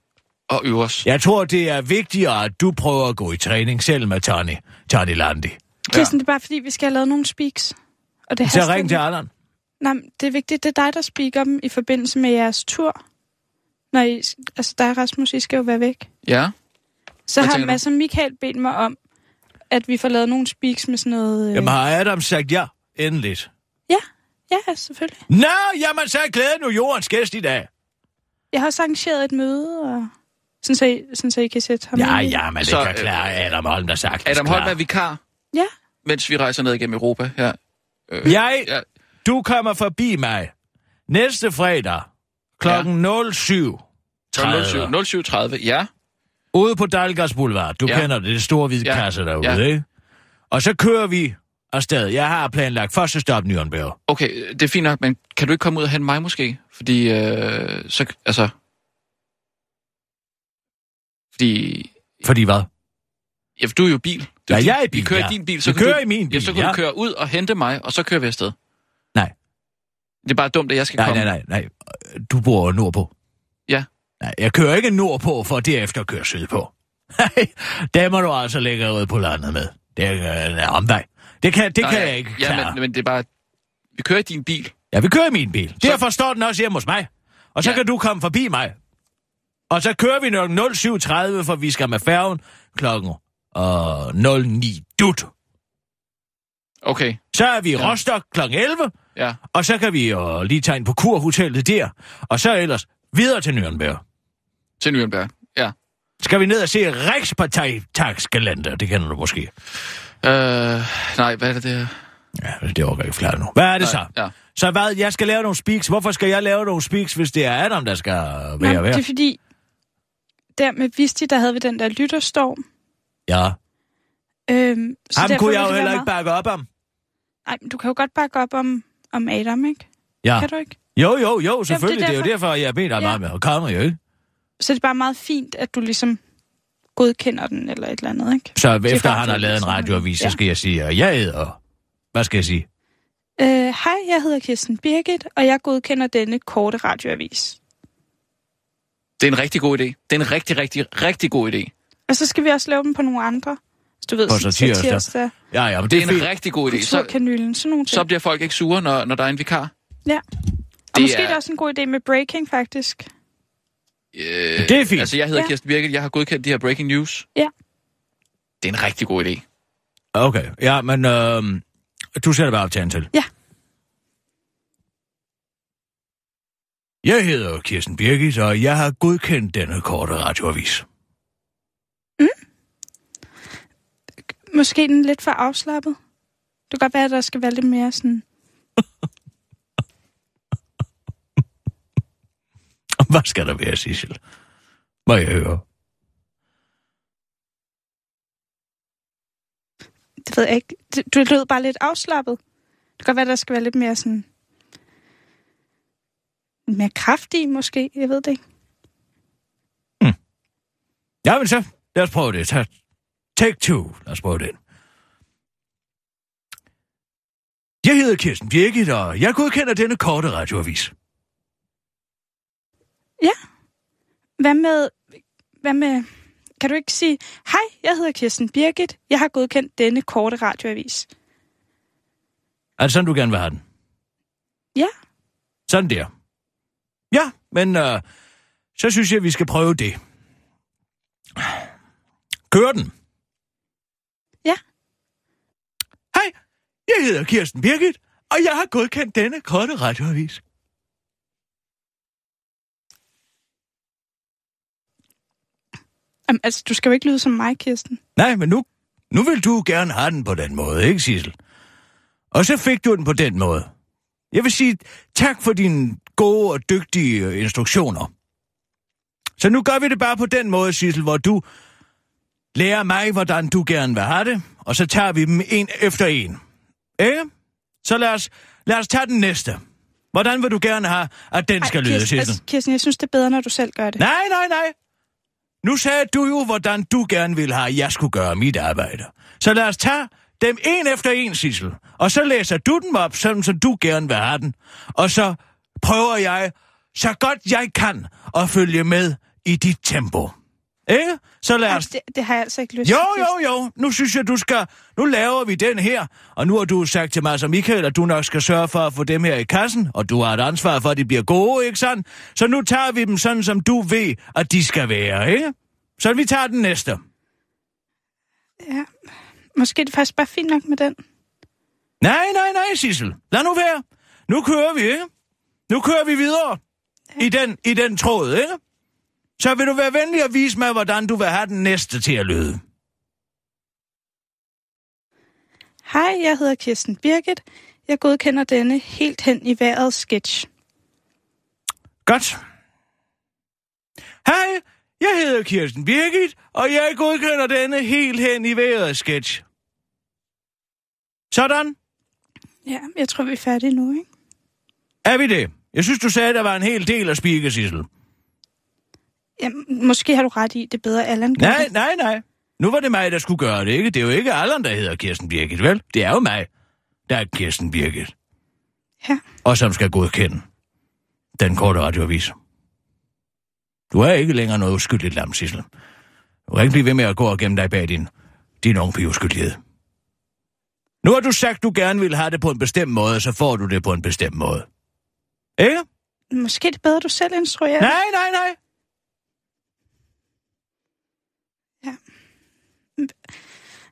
og øve os. Jeg tror, det er vigtigere, at du prøver at gå i træning selv med Tony, Tony Landi. Kirsten, det er bare fordi, vi skal have lavet nogle speaks. Og det Så ring til. Allan. Nej, det er vigtigt, det er dig, der speaker dem i forbindelse med jeres tur. Når I, altså dig Rasmus, I skal jo være væk. Ja, Så Hvad har? Mads og Michael bedt mig om, at vi får lavet nogle speaks med sådan noget... Øh... Jamen har Adam sagt ja, endeligt. Ja, ja, selvfølgelig. Nå, jamen så er glæden nu jordens gæst i dag. Jeg har også arrangeret et møde, og... Sådan så, I, sådan så I kan sætte ham Ja, ind ja, men det Så, kan klare Adam Holm, der sagt. Adam Holm er vikar, Ja, mens vi rejser ned igennem Europa her. Øh, Jeg, ja, du kommer forbi mig næste fredag klokken 07. 07, 07.30, ja. Ude på Dalgas Boulevard. Du Ja. kender det, det store hvide Ja. kasse derude, Ja. ikke? Og så kører vi afsted. Jeg har planlagt første stop Nürnberg. Okay, det er fint nok, men kan du ikke komme ud og hente mig måske? Fordi, øh, så, altså... Fordi, Fordi hvad? ja, du er jo bil. Du, Ja, jeg er i bil, Vi kører ja. i din bil, så Vi kører du, i min bil, ja, så kan ja. du køre ud og hente mig, og så kører vi afsted. Nej. Det er bare dumt, at jeg skal Nej, komme. nej, nej, nej. Du bor nordpå. Ja. Nej, jeg kører ikke nordpå, for derefter at køre sydpå. Nej, der må du altså lægge ud på landet med. Det er en omvej. Det kan, det Nej, kan ja, jeg ikke Ja, klare. men, men det er bare... Vi kører i din bil. Ja, vi kører i min bil. Så... Derfor står den også hjemme hos mig. Og så Ja. ja. kan du komme forbi mig. Og så kører vi nok 07.30, for vi skal med færgen klokken øh, 09 dut. Okay, Så er vi i Ja. Rostock klokken 11, ja. og så kan vi øh, lige tage ind på kurhotellet der. Og så ellers videre til Nürnberg. Til Nürnberg. Ja. Skal vi ned og se Riksparteitagskalender? Det kender du måske. Øh, nej, hvad er det der? Ja, det overgår ikke flere nu. Hvad er det så? Nej, ja. Så hvad? Jeg skal lave nogle speaks. Hvorfor skal jeg lave nogle speaks, hvis det er Adam, der skal Nå, være det være? er fordi, der med Visti, der havde vi den der lytterstorm. Ja. Øhm, så Ham kunne jeg jo heller ikke bakke op om. Nej, men du kan jo godt bakke op om, om Adam, ikke? Ja. Kan du ikke? Jo, jo, jo, selvfølgelig. det er det, er jo derfor, jeg beder dig Ja. meget med at komme, jo ikke? Så det er bare meget fint, at du ligesom godkender den eller et eller andet, ikke? Så er efter han har lavet en sådan, radioavis, så ja. skal jeg sige, at jeg æder. Hvad skal jeg sige? Øh, hej, jeg hedder Kirsten Birgit, og jeg godkender denne korte radioavis. Det er en rigtig god idé. Det er en rigtig, rigtig, rigtig god idé. Og så skal vi også lave dem på nogle andre. Så du ved, På satirsdag. satirsdag, Ja, ja, men Det det er er en fint. rigtig god idé. Så, sådan nogle ting. så bliver folk ikke sure, når, når der er en vikar. Ja. Og Det måske er- er det også en god idé med breaking, faktisk. Øh, Det er fint. Altså, jeg hedder Ja. Kirsten Birgit. Jeg har godkendt de her breaking news. Ja. Det er en rigtig god idé. Okay, ja, men øh, du sætter bare optagen til. Ja. Jeg hedder Kirsten Birgit, og jeg har godkendt denne korte radioavis. Måske den lidt for afslappet. Det kan godt være, at der skal være lidt mere sådan... Hvad skal der være, Sissel? Må jeg høre? Det ved jeg ikke. Du lød bare lidt afslappet. Det kan godt være, at der skal være lidt mere sådan... Mere kraftig, måske. Jeg ved det ikke. Ja, men så, lad os prøve det. Take two. Lad os prøve det. Jeg hedder Kirsten Birgit, og jeg godkender denne korte radioavis. Hvad med... Hvad med... Kan du ikke sige, hej, jeg hedder Kirsten Birgit. Jeg har godkendt denne korte radioavis. Er det sådan, du gerne vil have den? Ja. Sådan der. Ja, men øh, så synes jeg, vi skal prøve det. Kør den. Ja. Hej, jeg hedder Kirsten Birgit, og jeg har godkendt denne korte radioavis. Jamen, altså, du skal jo ikke lyde som mig, Kirsten. Nej, men nu, nu vil du gerne have den på den måde, ikke Sissel? Og så fik du den på den måde. Jeg vil sige tak for dine gode og dygtige øh, instruktioner. Så nu gør vi det bare på den måde, Sissel, hvor du lærer mig, hvordan du gerne vil have det, og så tager vi dem en efter en. Ikke? Så lad os, lad os tage den næste. Hvordan vil du gerne have, at den skal lyde, Kirsten, Sissel? altså, Kirsten, jeg synes, det er bedre, når du selv gør det. Nej, nej, nej. nu sagde du jo, hvordan du gerne vil have, at jeg skulle gøre mit arbejde. Så lad os tage dem en efter en, Sissel. Og så læser du dem op, sådan som du gerne vil have den. Og så prøver jeg, så godt jeg kan, at følge med i dit tempo. Ikke? Så lad Ej, os... det, det har jeg altså ikke lyst Jo, til. jo, jo. Nu synes jeg, du skal... Nu laver vi den her. Og nu har du sagt til mig som Michael, at du nok skal sørge for at få dem her i kassen. Og du har et ansvar for, at de bliver gode, ikke sandt? Så nu tager vi dem sådan, som du ved, at de skal være, ikke? Så vi tager den næste. Ja. Måske er det faktisk bare fint nok med den. Nej, nej, nej, Sissel. Lad nu være. Nu kører vi, ikke? Nu kører vi videre. I den, I den tråd, ikke? Så vil du være venlig at vise mig, hvordan du vil have den næste til at lyde. Hej, jeg hedder Kirsten Birgit. Jeg godkender denne helt hen i vejret sketch. Godt. Hej, jeg hedder Kirsten Birgit, og jeg godkender denne helt hen i vejret sketch. Sådan. Ja, jeg tror, vi er færdige nu, ikke? Er vi det? Jeg synes, du sagde, der var en hel del at spike, Sissel. Måske har du ret i, det er bedre, Allan Nej, det. nej, nej. Nu var det mig, der skulle gøre det, ikke? Det er jo ikke Allan, der hedder Kirsten Birgit, vel? Det er jo mig, der er Kirsten Birgit. Ja. Og som skal godkende den korte radioavis. Du er ikke længere noget uskyldigt lam, Sissel. Du kan ikke blive ved med at gå og gemme dig bag din, din unge uskyldighed. Nu har du sagt, du gerne vil have det på en bestemt måde, så får du det på en bestemt måde. Ikke? Måske er det bedre, du selv instruerer. Nej, nej, nej.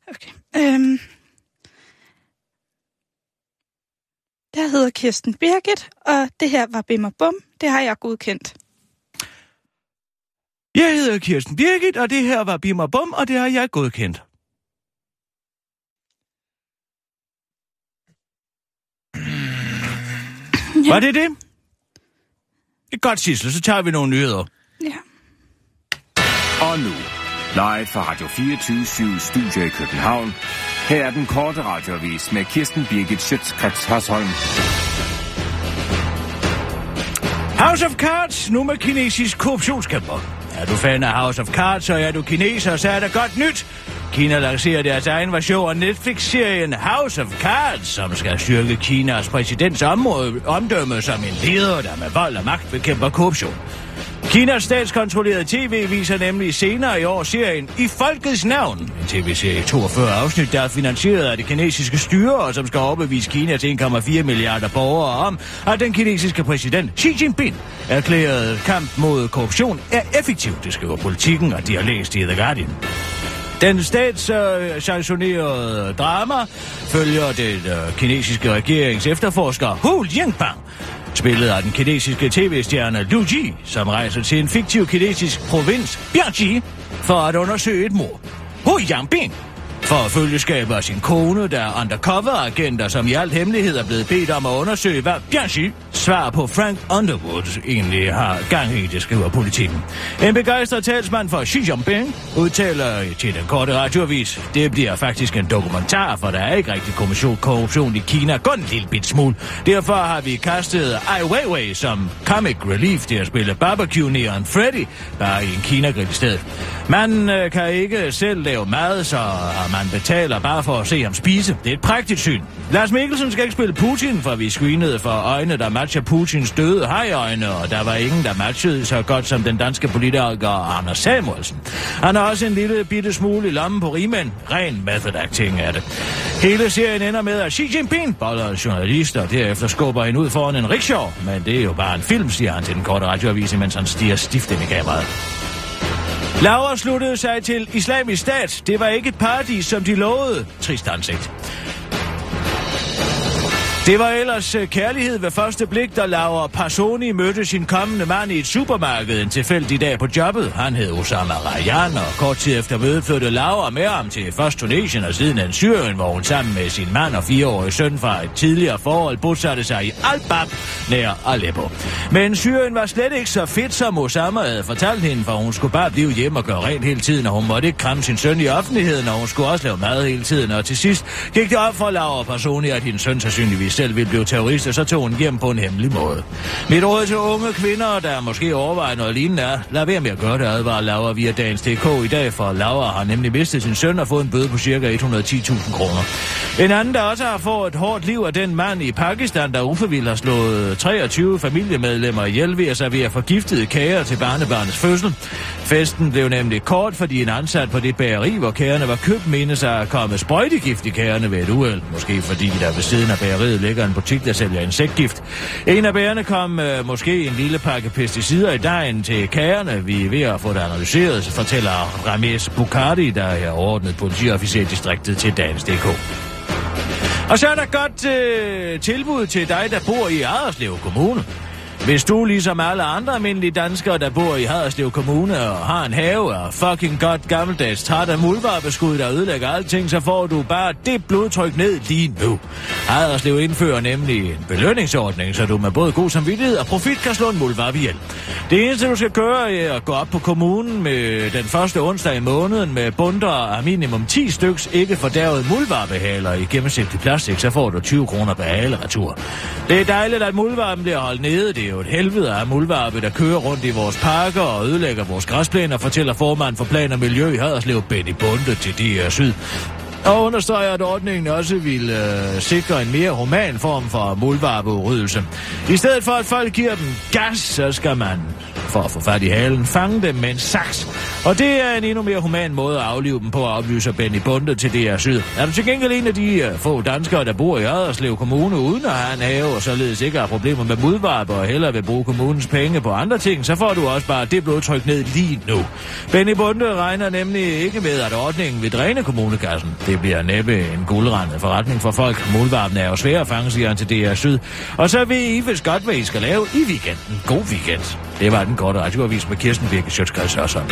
Okay. Øhm. Jeg hedder Kirsten Birgit, og det her var Bim og Bum. Det har jeg godkendt. Jeg hedder Kirsten Birgit, og det her var Bim og Bum, og det har jeg godkendt. Ja. Var det det? Det er godt, Sissel, så tager vi nogle nyheder. Ja. Og nu, live fra Radio 24 Studio i København. Her er den korte radiovis med Kirsten Birgit Schøtzgrads Hasholm. House of Cards, nu med kinesisk korruptionskæmper. Er du fan af House of Cards, og er du kineser, så er der godt nyt. Kina lancerer deres egen version af Netflix-serien House of Cards, som skal styrke Kinas præsidents område, omdømme som en leder, der med vold og magt bekæmper korruption. Kinas statskontrollerede tv viser nemlig senere i år serien I Folkets Navn. En tv-serie i 42 afsnit, der er finansieret af det kinesiske styre, og som skal overbevise Kinas 1,4 milliarder borgere om, at den kinesiske præsident Xi Jinping erklærede kamp mod korruption er effektiv, det skriver politikken, og de har læst i The Guardian. Den statssanktionerede øh, drama følger den øh, kinesiske regerings efterforsker Hu Jingbang, spillet af den kinesiske tv-stjerne Liu Ji, som rejser til en fiktiv kinesisk provins, Bianji, for at undersøge et mord. Hu Yangbing for at følgeskab af sin kone, der er undercover-agenter, som i alt hemmelighed er blevet bedt om at undersøge, hvad Bianchi svar på Frank Underwood egentlig har gang i, det skriver politikken. En begejstret talsmand for Xi Jinping udtaler til den korte radioavis, det bliver faktisk en dokumentar, for der er ikke rigtig kommission korruption i Kina, kun en lille bit smule. Derfor har vi kastet Ai Weiwei som comic relief til at spille barbecue Neon Freddy, bare i en Kina-grill i stedet. Man øh, kan ikke selv lave mad, så man betaler bare for at se ham spise. Det er et prægtigt syn. Lars Mikkelsen skal ikke spille Putin, for vi screenede for øjne, der matcher Putins døde hajøjne, og der var ingen, der matchede så godt som den danske politiker Anders Samuelsen. Han har også en lille bitte smule i lommen på rimen. Ren method acting er det. Hele serien ender med, at Xi Jinping boller journalister, og derefter skubber hende ud foran en rickshaw. Men det er jo bare en film, siger han til den korte radioavis, mens han stiger stift ind i kameraet. Laura sluttede sig til islamisk stat. Det var ikke et paradis, som de lovede. Trist ansigt. Det var ellers øh, kærlighed ved første blik, da Laura Passoni mødte sin kommende mand i et supermarked en tilfældig dag på jobbet. Han hed Osama Rayan, og kort tid efter mødet flyttede Laura med ham til først Tunesien og siden en Syrien, hvor hun sammen med sin mand og fireårige søn fra et tidligere forhold bosatte sig i Al-Bab nær Aleppo. Men Syrien var slet ikke så fedt, som Osama havde fortalt hende, for hun skulle bare blive hjemme og gøre rent hele tiden, og hun måtte ikke kramme sin søn i offentligheden, og hun skulle også lave mad hele tiden. Og til sidst gik det op for Laura Passoni, at hendes søn sandsynligvis selv ville blive terrorister, så tog hun hjem på en hemmelig måde. Mit råd til unge kvinder, der måske overvejer noget lignende er, lad være med at gøre det, advarer Laura via dagens DK i dag, for Laura har nemlig mistet sin søn og fået en bøde på ca. 110.000 kroner. En anden, der også har fået et hårdt liv, er den mand i Pakistan, der uforvildt har slået 23 familiemedlemmer ihjel ved at servere forgiftede kager til barnebarnets fødsel. Festen blev nemlig kort, fordi en ansat på det bageri, hvor kagerne var købt, menes at komme sprøjtegift i kagerne ved et uheld. Måske fordi der ved siden af bageriet ligger en butik, der sælger insektgift. En af bærerne kom øh, måske en lille pakke pesticider i dejen til kagerne. Vi er ved at få det analyseret, fortæller Ramesh Bukhari, der er overordnet politiofficer i distriktet til Dagens DK. Og så er der godt øh, tilbud til dig, der bor i Aderslev Kommune. Hvis du, ligesom alle andre almindelige danskere, der bor i Haderslev Kommune og har en have og fucking godt gammeldags træt af muldvarpeskud, der ødelægger alting, så får du bare det blodtryk ned lige nu. Haderslev indfører nemlig en belønningsordning, så du med både god samvittighed og profit kan slå en muldvarp ihjel. Det eneste, du skal gøre, er at gå op på kommunen med den første onsdag i måneden med bunder af minimum 10 styks ikke fordærvet muldvarpehaler i gennemsigtig plastik, så får du 20 kroner per hale retur. Det er dejligt, at muldvarpen bliver holdt nede. Det er jo et helvede af muldvarpe, der kører rundt i vores parker og ødelægger vores græsplæner, fortæller formand for Plan og Miljø i Haderslev, Benny Bunde til DR Syd. Og understreger, at ordningen også vil øh, sikre en mere human form for muldvarpeudrydelse. I stedet for, at folk giver dem gas, så skal man, for at få fat i halen, fange dem med en saks. Og det er en endnu mere human måde at aflive dem på, oplyser Benny Bunde til DR Syd. Er du til gengæld en af de øh, få danskere, der bor i Aderslev Kommune uden at have en have, og således ikke har problemer med mudvarpe og hellere vil bruge kommunens penge på andre ting, så får du også bare det blodtryk ned lige nu. Benny Bunde regner nemlig ikke med, at ordningen vil dræne kommunekassen. Det bliver næppe en guldrendet forretning for folk. Muldvarpen er jo svær at fange, siger han til DR Syd. Og så ved I vist godt, hvad I skal lave i weekenden. God weekend. Det var den korte radioavis med Kirsten Birke Sjøtskreds Hørsson.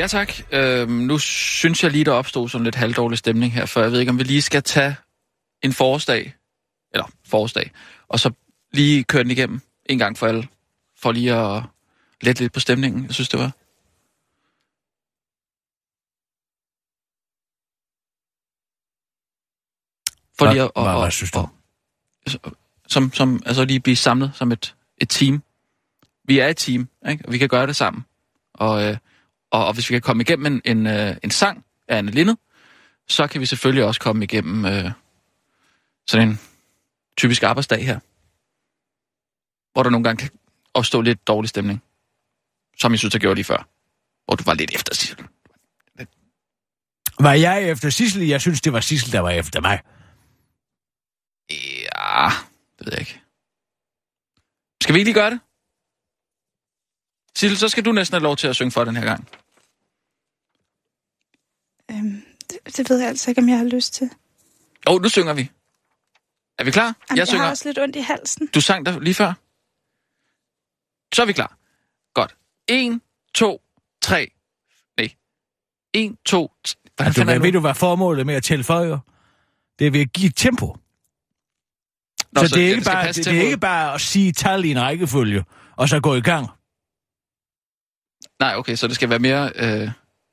Ja tak. Øhm, nu synes jeg lige, der opstod sådan lidt halvdårlig stemning her, for jeg ved ikke, om vi lige skal tage en forårsdag, eller forårsdag, og så lige køre den igennem en gang for alle, for lige at lette lidt på stemningen, jeg synes, det var. For Hvad- lige at, hvad- at, hvad synes du? at- som, som, altså lige blive samlet som et, et team. Vi er et team, ikke? og vi kan gøre det sammen. Og, øh, og, og hvis vi kan komme igennem en, en, øh, en sang af Anne Linde, så kan vi selvfølgelig også komme igennem øh, sådan en typisk arbejdsdag her. Hvor der nogle gange kan opstå lidt dårlig stemning. Som jeg synes, jeg gjorde lige før. Hvor du var lidt efter Sissel. Var jeg efter Sissel? Jeg synes, det var Sissel, der var efter mig. Ved jeg ikke. Skal vi ikke lige gøre det? Sissel, så skal du næsten have lov til at synge for den her gang. Øhm, det, det ved jeg altså ikke, om jeg har lyst til. Åh, oh, nu synger vi. Er vi klar? Jamen, jeg jeg synger. har også lidt ondt i halsen. Du sang der lige før. Så er vi klar. Godt. 1, 2, 3. Nej. 1, 2, Hvordan Altså, finder hvad, ved du, hvad formålet med at tilføje? Det er ved at give tempo. Nå, så, det, er ja, ikke bare, det, det er ikke bare at sige tal i en rækkefølge, og så gå i gang. Nej, okay, så det skal være mere... Øh,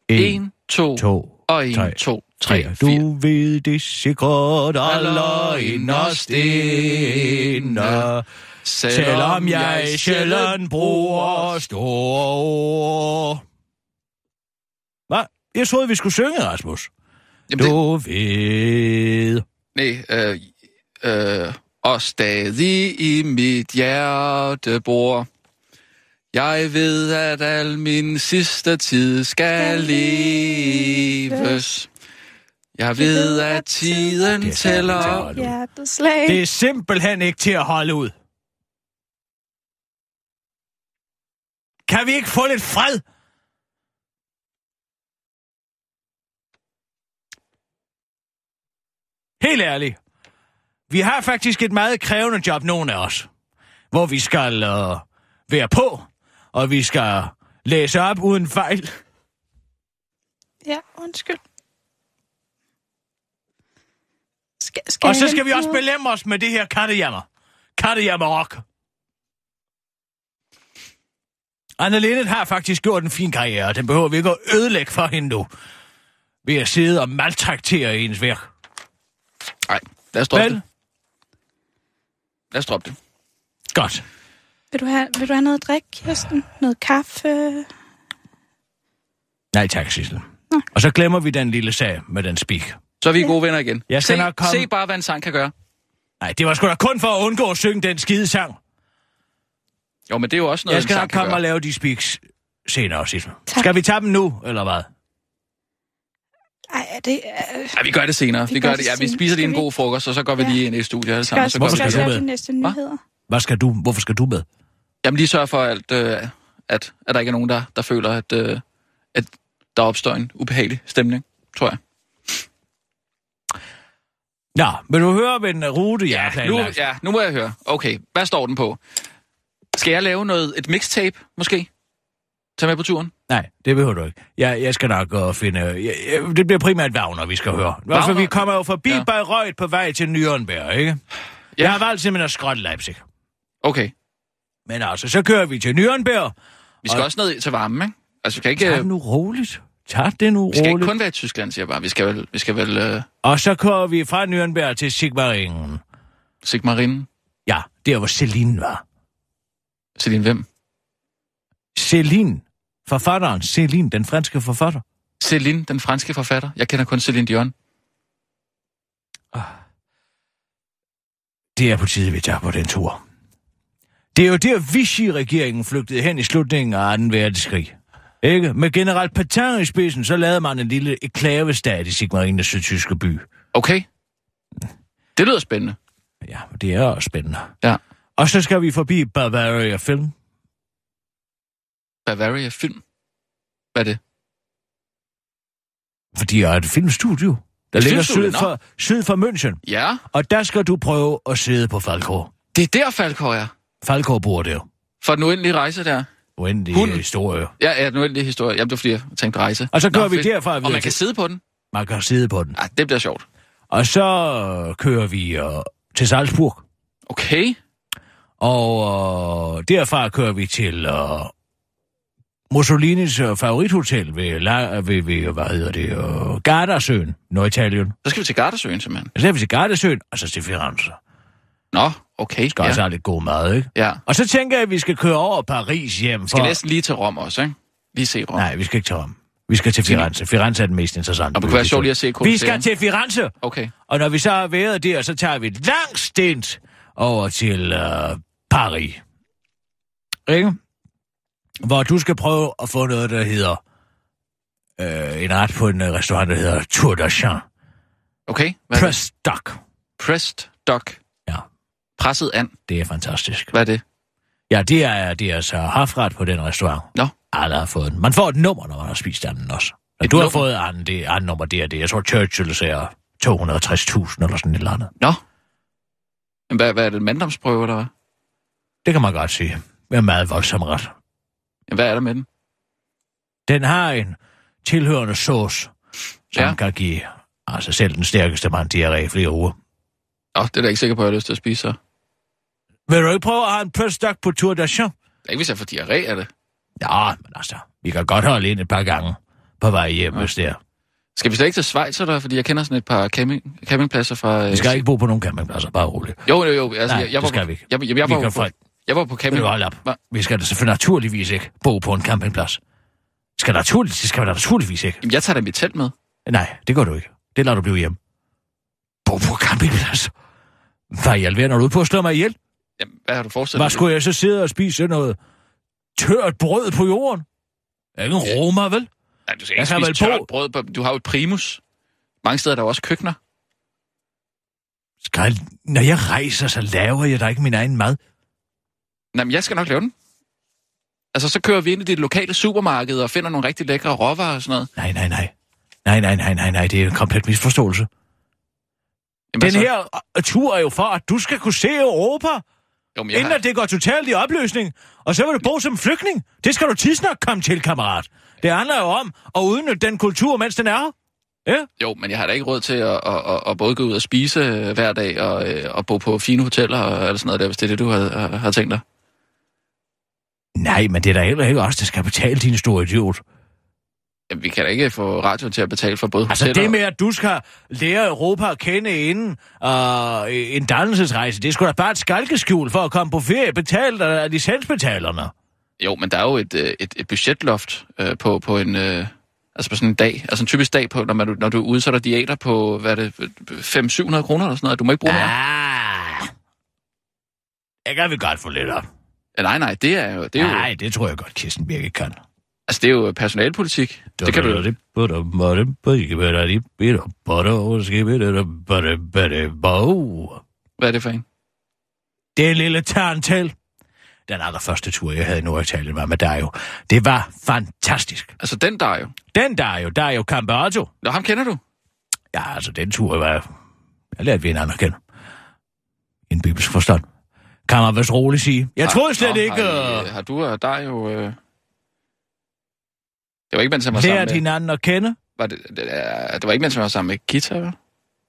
En, 1, 2, to, og 1, tre, 2, 3, tre. 4. Du ved det sikkert, aller inderst inde. Selvom jeg sjældent bruger store ord. Hvad? Jeg troede, vi skulle synge, Rasmus. Jamen, det, Du ved... nej, øh, øh, og stadig i mit hjerte bor. Jeg ved, at al min sidste tid skal leves. Jeg ved, at tiden Det er tæller. Hjerteslag. Det er simpelthen ikke til at holde ud. Kan vi ikke få lidt fred? Helt ærligt. Vi har faktisk et meget krævende job, nogle af os. Hvor vi skal uh, være på, og vi skal læse op uden fejl. Ja, undskyld. Skal, skal Og så skal vi også belemme os med det her kattejammer. og rock. Anne Linnet har faktisk gjort en fin karriere. Den behøver vi ikke at ødelægge for hende nu. Ved at sidde og maltraktere ens værk. Nej, lad os Vel? det. Lad os droppe det. Godt. Vil du have, vil du have noget at drikke, Kirsten? Noget kaffe? Nej tak, Sissel. Og så glemmer vi den lille sag med den speak. Så er vi gode venner igen. Jeg skal se, nok komme- se bare, hvad en sang kan gøre. Nej, det var sgu da kun for at undgå at synge den skide sang. Jo, men det er jo også noget, Jeg skal en nok komme gøre. og lave de speaks senere, Sissel. Skal vi tage dem nu, eller hvad? Ej, er det... Øh, Ja, vi gør det senere. Vi, Vi gør gør det, ja, vi spiser lige Skal en vi god frokost, og så går vi Ja. lige ind i studiet alle skal sammen. og også, Så vi skal skal med? de næste Hva? nyheder. Hvad skal du, hvorfor skal du med? Jamen lige sørge for, at, øh, at, at der ikke er nogen, der, der føler, at, øh, at der opstår en ubehagelig stemning, tror jeg. Nå, vil du høre, hvilken rute jeg har Nu, ja, nu må jeg høre. Okay, hvad står den på? Skal jeg lave noget, et mixtape, måske? Tag med på turen? Nej, det behøver du ikke. Jeg, jeg skal nok uh, finde... Jeg, jeg, det bliver primært Wagner, vi skal høre. Wagner? vi kommer jo forbi Ja. Bayreuth på vej til Nürnberg, ikke? Ja. Jeg har valgt simpelthen at skrotte Leipzig. Okay. Men altså, så kører vi til Nürnberg. Vi skal Og- også ned til varmen, ikke? Altså, vi kan ikke, Tag det nu roligt. Tag det nu vi skal ikke roligt. kun være i Tyskland, siger jeg bare. Vi skal vel, vi skal vel øh, Og så kører vi fra Nürnberg til Sigmaringen. Sigmaringen. Ja, der hvor Celine var. Celine hvem? Celine. Forfatteren. Celine, den franske forfatter. Celine, den franske forfatter. Jeg kender kun Celine Dion. Det er på tide, vi tager på den tur. Det er jo der, Vichy-regeringen flygtede hen i slutningen af 2. verdenskrig. Ikke? Med general Petain i spidsen, så lavede man en lille eklavestat i Sigmarines sydtyske by. Okay. Det lyder spændende. Ja, det er også spændende. Ja. Og så skal vi forbi Bavaria Film. Bavaria Film. Hvad er det? For de er et filmstudio, der Et ligger syd nå. for, syd for München. Ja, Og der skal du prøve at sidde på Falkår. det er der, Falkår er. Falkår bor der. For den uendelige rejse der. Uendelig Hunden. historie. Ja, ja, den uendelige historie. Jamen, det var fordi, jeg tænkte rejse. Og så kører vi fedt. derfra Og man kan sidde på den. Man kan sidde på den. Ja, det bliver sjovt. Og så kører vi uh, til Salzburg. Okay. Og uh, derfra kører vi til uh, Mussolinis uh, favorithotel ved, La, ved, ved, hvad hedder det, uh, Gardasøen, Norditalien. Så skal vi til Gardasøen, simpelthen. Så er vi til Gardasøen, og så til Firenze. Nå, okay. Skal ja. også have lidt god mad, ikke? ja. Og så tænker jeg, at vi skal køre over Paris hjem. For... Skal næsten lige til Rom også, ikke? Lige se Rom. Nej, vi skal ikke til Rom. Vi skal til Firenze. Firenze er den mest interessante. Og det kunne være vi sjovt skal- lige at se Vi skal til Firenze. Okay. Og når vi så har været der, så tager vi et langt stint over til uh, Paris. Ikke? Hvor du skal prøve at få noget, der hedder uh, en ret på en uh, restaurant, der hedder Tour de Champ. Okay. Hvad er det? Press duck. Pressed duck. Ja, Presset and. det er fantastisk. Hvad er det? Ja, det er, det er så hafret på den restaurant. Nå. Alle har fået den. Man får et nummer, når man har spist anden også. Og Et du har nummer? fået anden, det, anden nummer, det er det. Jeg tror, Churchill siger 260.000 eller sådan et eller andet. Nå. Men Hvad, hvad er det? En manddomsprøve, eller hvad? Det kan man godt sige. Med meget voldsom ret. Hvad er der med den? Den har en tilhørende sauce, som Ja. ja. kan give altså selv den stærkeste mand diarré i flere uger. Nå, det er da ikke sikker på, at jeg har lyst til at spise, så. Vil du ikke prøve at have en duck på Tour de Champ? Det er ikke, hvis jeg får diarré af det. Ja, men altså, vi kan godt holde ind et par gange på vej hjem, hvis det er. Skal vi slet ikke til Schweiz, eller? Fordi jeg kender sådan et par camping, campingpladser fra... øh, Vi skal ikke bo på nogen campingpladser, bare roligt. Jo, jo, jo. Altså, Nej, jeg, jeg det skal vi ikke. Jeg, jeg, jeg, Vi var kan jeg var på camping... du holde op? Hva? Vi skal da selvfølgelig naturligvis ikke bo på en campingplads. Skal naturligvis, det skal vi da naturligvis ikke. Jamen, jeg tager da mit telt med. Nej, det gør du ikke. Det lader du blive hjemme. Bo på campingplads. Hvad i alverden er du ude på at slå mig ihjel? Jamen, hvad har du forestillet Hvad skulle jeg så sidde og spise noget tørt brød på jorden? Jeg er ikke en romer, vel? Nej, du skal Jeg ikke kan spise tørt brød. På, du har jo et primus. Mange steder er der også køkkener. Skal jeg, når jeg rejser, så laver jeg da ikke min egen mad. Nej, men jeg skal nok lave den. Altså, så kører vi ind i det lokale supermarked og finder nogle rigtig lækre råvarer og sådan noget. Nej, nej, nej. Nej, nej, nej, nej, nej, det er en komplet misforståelse. Jamen, altså, Den så- her øh, tur er jo for, at du skal kunne se Europa, Jo, inden har, at det går totalt i opløsning. Og så vil du bo som flygtning. Det skal du tidsnok komme til, kammerat. Det handler jo om at udnytte den kultur, mens den er. Ja? Jo, men jeg har da ikke råd til at, at, at, at både gå ud og spise øh, hver dag og, øh, og bo på fine hoteller og eller sådan noget der, hvis det er det, du har, har tænkt dig. Nej, men det er da heller ikke os, der skal betale din store idiot. Jamen, vi kan da ikke få radioen til at betale for både Altså det med, at du skal lære Europa at kende inden uh, en dannelsesrejse, det er sgu da bare et skalkeskjul for at komme på ferie, betalt af licensbetalerne. Jo, men der er jo et, øh, et, et budgetloft øh, på, på en... Øh, altså på sådan en dag. Altså en typisk dag, på, når, man, når du er er der diæter på, hvad er det, 500-700 kroner eller sådan noget. Du må ikke bruge mere. Ah, jeg kan vi godt få lidt op. Nej, nej, det er jo... Det er jo Nej, det tror jeg godt, Kirsten Birke kan. altså, det er jo personalpolitik. Det kan du jo. Hvad er det for en? Det er en lille tarantel. Den allerførste tur, jeg havde i Norditalien, var med Dario. Det var fantastisk. Altså, den der er jo. Den Dario, Dario Cambato. Nå, ham kender du. Ja, altså den tur var... Jeg lærte vi hinanden at kende. I en bibelsk forstand. Kan man vist roligt sige. Jeg troede slet Nå, ikke... Har, I, øh, har du og dig jo... Øh... Det var ikke, mens han var sammen med... hinanden at kende. Var det, det, det var ikke, mens han var sammen med Gita, vel?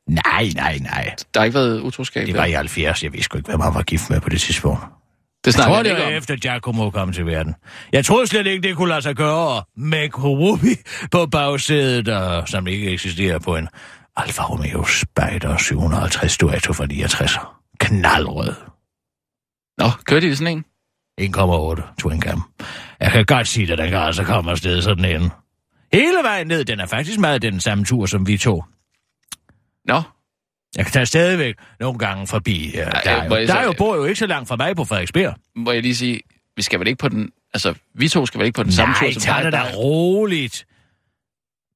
Nej, nej, nej. Der har ikke været utroskab. Det der. var i 70. Jeg vidste sgu ikke, hvem han var gift med på det tidspunkt. det Jeg snakker tror, det ikke var efter Giacomo kom til verden. Jeg troede slet ikke, det kunne lade sig gøre med Ruby på bagsædet, og, som ikke eksisterer på en Alfa Romeo Spider 750 Duetto fra 69. Knaldrød. Nå, kørte de i sådan en? 1,8 Twin Cam. Jeg kan godt sige, at den kan altså komme afsted sådan en. Hele vejen ned, den er faktisk meget den samme tur, som vi tog. Nå, Jeg kan tage stadigvæk nogle gange forbi. Uh, Ej, der, er jeg jo, så- der er jo bor jo ikke så langt fra mig på Frederiksberg. må jeg lige sige, vi skal vel ikke på den... Altså, vi to skal vel ikke på den samme Nej, tur som dig? det da roligt.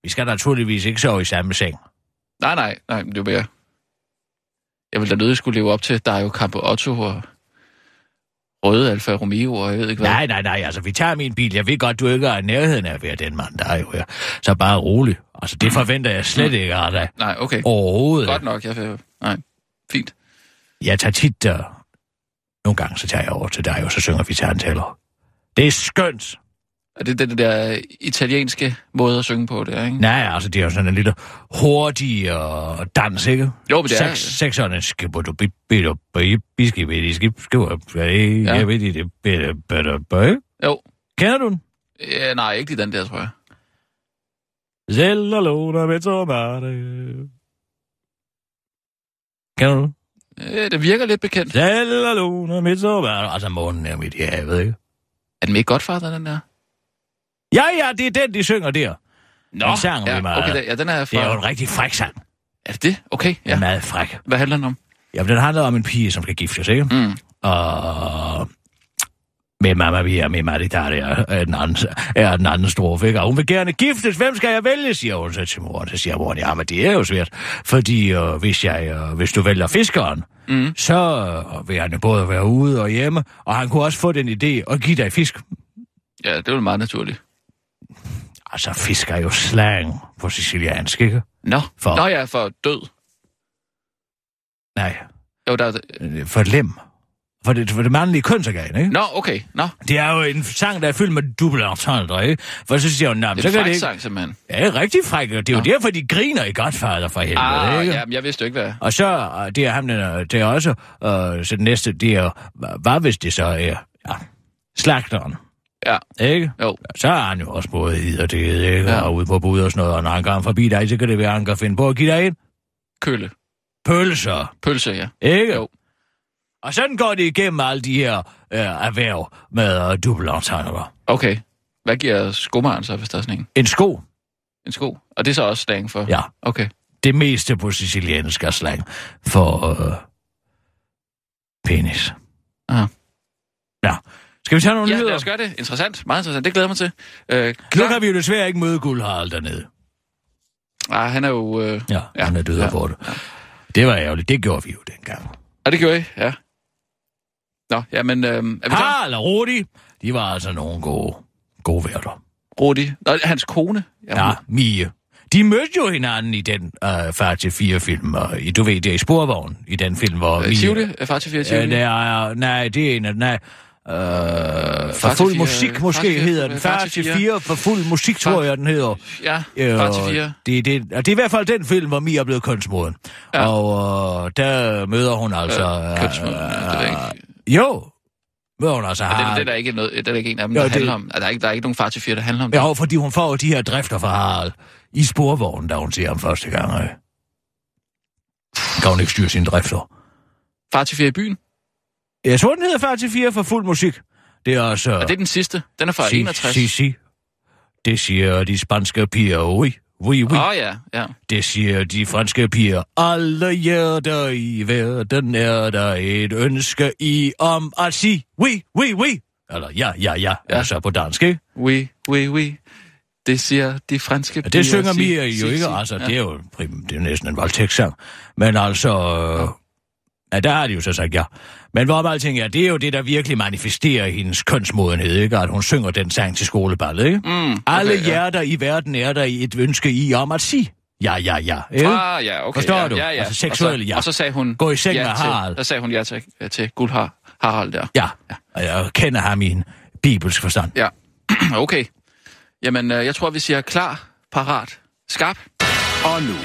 Vi skal naturligvis ikke sove i samme seng. Nej, nej, nej, det jo mere... Jeg vil da nødig skulle leve op til, der er jo Campo Otto og Røde Alfa Romeo og jeg ved ikke hvad. Nej, nej, nej, altså vi tager min bil. Jeg ved godt, du ikke er i nærheden af at være den mand, der er jo her. Så bare rolig. Altså det forventer jeg slet ikke af dig. Nej, okay. Overhovedet. Godt nok, jeg. Nej, fint. Jeg tager tit... Uh... Nogle gange så tager jeg over til dig, og så synger vi taler. Det er skønt. Er det den der italienske måde at synge på, det er, ikke? Nej, altså det er jo sådan en lille hurtig uh, dans, ikke? Jo, men det er- Seks, sekserne på du bit bit op biski biski skib skriver jeg ved det bedre bedre bøj. Jo. Kender du den? Ja, nej, ikke lige den der, tror jeg. Zella luna med tomate. Kender du den? Øh, det virker lidt bekendt. Zella luna med tomate. Altså månen er midt i havet, ikke? Er den med i Godfather, den der? Ja, ja, det er den, de synger der. Nå, Den sang ja, meget. okay, den- ja, den er fra... Det er jo en rigtig fræk sang. Er det det? Okay, Ja. ja. Meget fræk. Hvad handler den om? Ja, den handler om en pige, som skal giftes, ikke? Mm. Og med Mamma Mia, med Maritaria, er den anden, er den anden strofe, ikke? Og hun vil gerne giftes. Hvem skal jeg vælge, siger hun så til moren. Så siger moren, ja, men det er jo svært. Fordi øh, hvis, jeg, øh, hvis du vælger fiskeren, Mm. så øh, vil han både være ude og hjemme, og han kunne også få den idé at give dig fisk. Ja, det er jo meget naturligt. Altså, fisk er jo slang på siciliansk, ikke? Nå, For- Nå ja, for død. Nej, Jo, der er... øh, for lem. For det, for det mandlige kønsorgan, ikke? Nå, okay, nå. Det er jo en sang, der er fyldt med double entendre, ikke? For så siger hun, nej, Det så er kan en det ikke... sang, simpelthen. Ja, det er rigtig fræk, det er jo Nå. derfor, de griner i Godfather for helvede, Ah, ikke? ja, men jeg vidste jo ikke, hvad... Og så, øh, det er ham, den er, det er også, øh, så det næste, det er, hvad hvis det så er, ja, slagteren, Ja, ikke? jo. Så er han jo også både i og det, ikke? Ja. Og ude på bud og sådan noget, og når han kommer forbi dig, så kan det være, at han kan finde på at give dig en Kølle. pølser, Pølse, ja. ikke? Jo. Og sådan går det igennem alle de her øh, erhverv med øh, double entendre. Okay. Hvad giver skomaren så, hvis der er sådan en? En sko, En sko? Og det er så også slang for? ja. Okay. det meste på siciliansk er slang for øh, penis. Aha. Ja. Skal vi tage nogle Ja, nyheder? lad os gøre det. Interessant. Meget interessant. Det glæder jeg mig til. Øh, Nu klar? kan vi jo desværre ikke møde Guldharald dernede. Ah, han er jo... Øh... Ja, Ja, ja. han er død ja, ja. for det. Det var ærgerligt. Det gjorde vi jo dengang. Ja, det gjorde I, ja. Nå, ja, men øh? Harald og Rudi, de var altså nogle gode, gode værter. Rudi. Nå, hans kone. Ja, Mie. De mødte jo hinanden i den øh, far til fire film, og i, du ved, det er i sporvognen, i den film, hvor Øh, Mie... Tivoli? Er far til fire Ja, Tivoli? det er, nej, det er en af, nej, Øh, for Far fuld musik Far måske fire- hedder den. Far Far til fire. 4 for fuld musik, tror Far- jeg, den hedder. Ja, Øh, far til fire. Det, det, det er i hvert fald den film, hvor Mia er blevet kønsmoden. Ja. Ja. Og øh, der møder hun altså... Øh, kønsmoden, ja, det jeg ikke. Jo, møder hun altså Men det, det, er der ikke noget, det er der ikke en af dem, Jo, der det- handler om. Altså, Der er, ikke, der er ikke nogen far til fire, der handler om det. Ja, fordi hun får jo de her drifter fra Harald i sporvognen, da hun ser ham første gang. Øh. Kan hun ikke styre sine drifter? Far til fire i byen. Jeg tror, den hedder Far til 4 for fuld musik. Det er altså... Og det er den sidste. Den er fra si, 61. Si, si. Det siger de spanske piger, oui, oui, oui. Oh, ja, ja. Det siger de franske piger. Alle hjerter i verden er der et ønske i om at sige oui, oui, oui. Eller ja, ja, ja, Ja. ja. altså på dansk, ikke? Oui, oui, oui. Det siger de franske Ja, piger. det synger Mia jo si- ikke, si. altså Ja. det er jo prim, det er næsten en voldtægtssang. Men altså, øh, ja, der har de jo så sagt ja. Men hvor meget tænker jeg, det er jo det, der virkelig manifesterer hendes kønsmodenhed, ikke? At hun synger den sang til skoleballet, ikke? Mm, okay, Alle ja. hjerter i verden er der i et ønske i om at sige ja, ja, ja. Ikke? Ah, ja, okay. Forstår ja, du? Ja, ja. Altså seksuelle og så, ja. Og så sagde hun... Gå i seng ja med til, Harald. Der sagde hun ja til, ja, til Guldhar, Harald der. Ja, og jeg kender ham i en bibelsk forstand. Ja. okay. Jamen, øh, jeg tror, vi siger klar, parat, skarp. Og nu,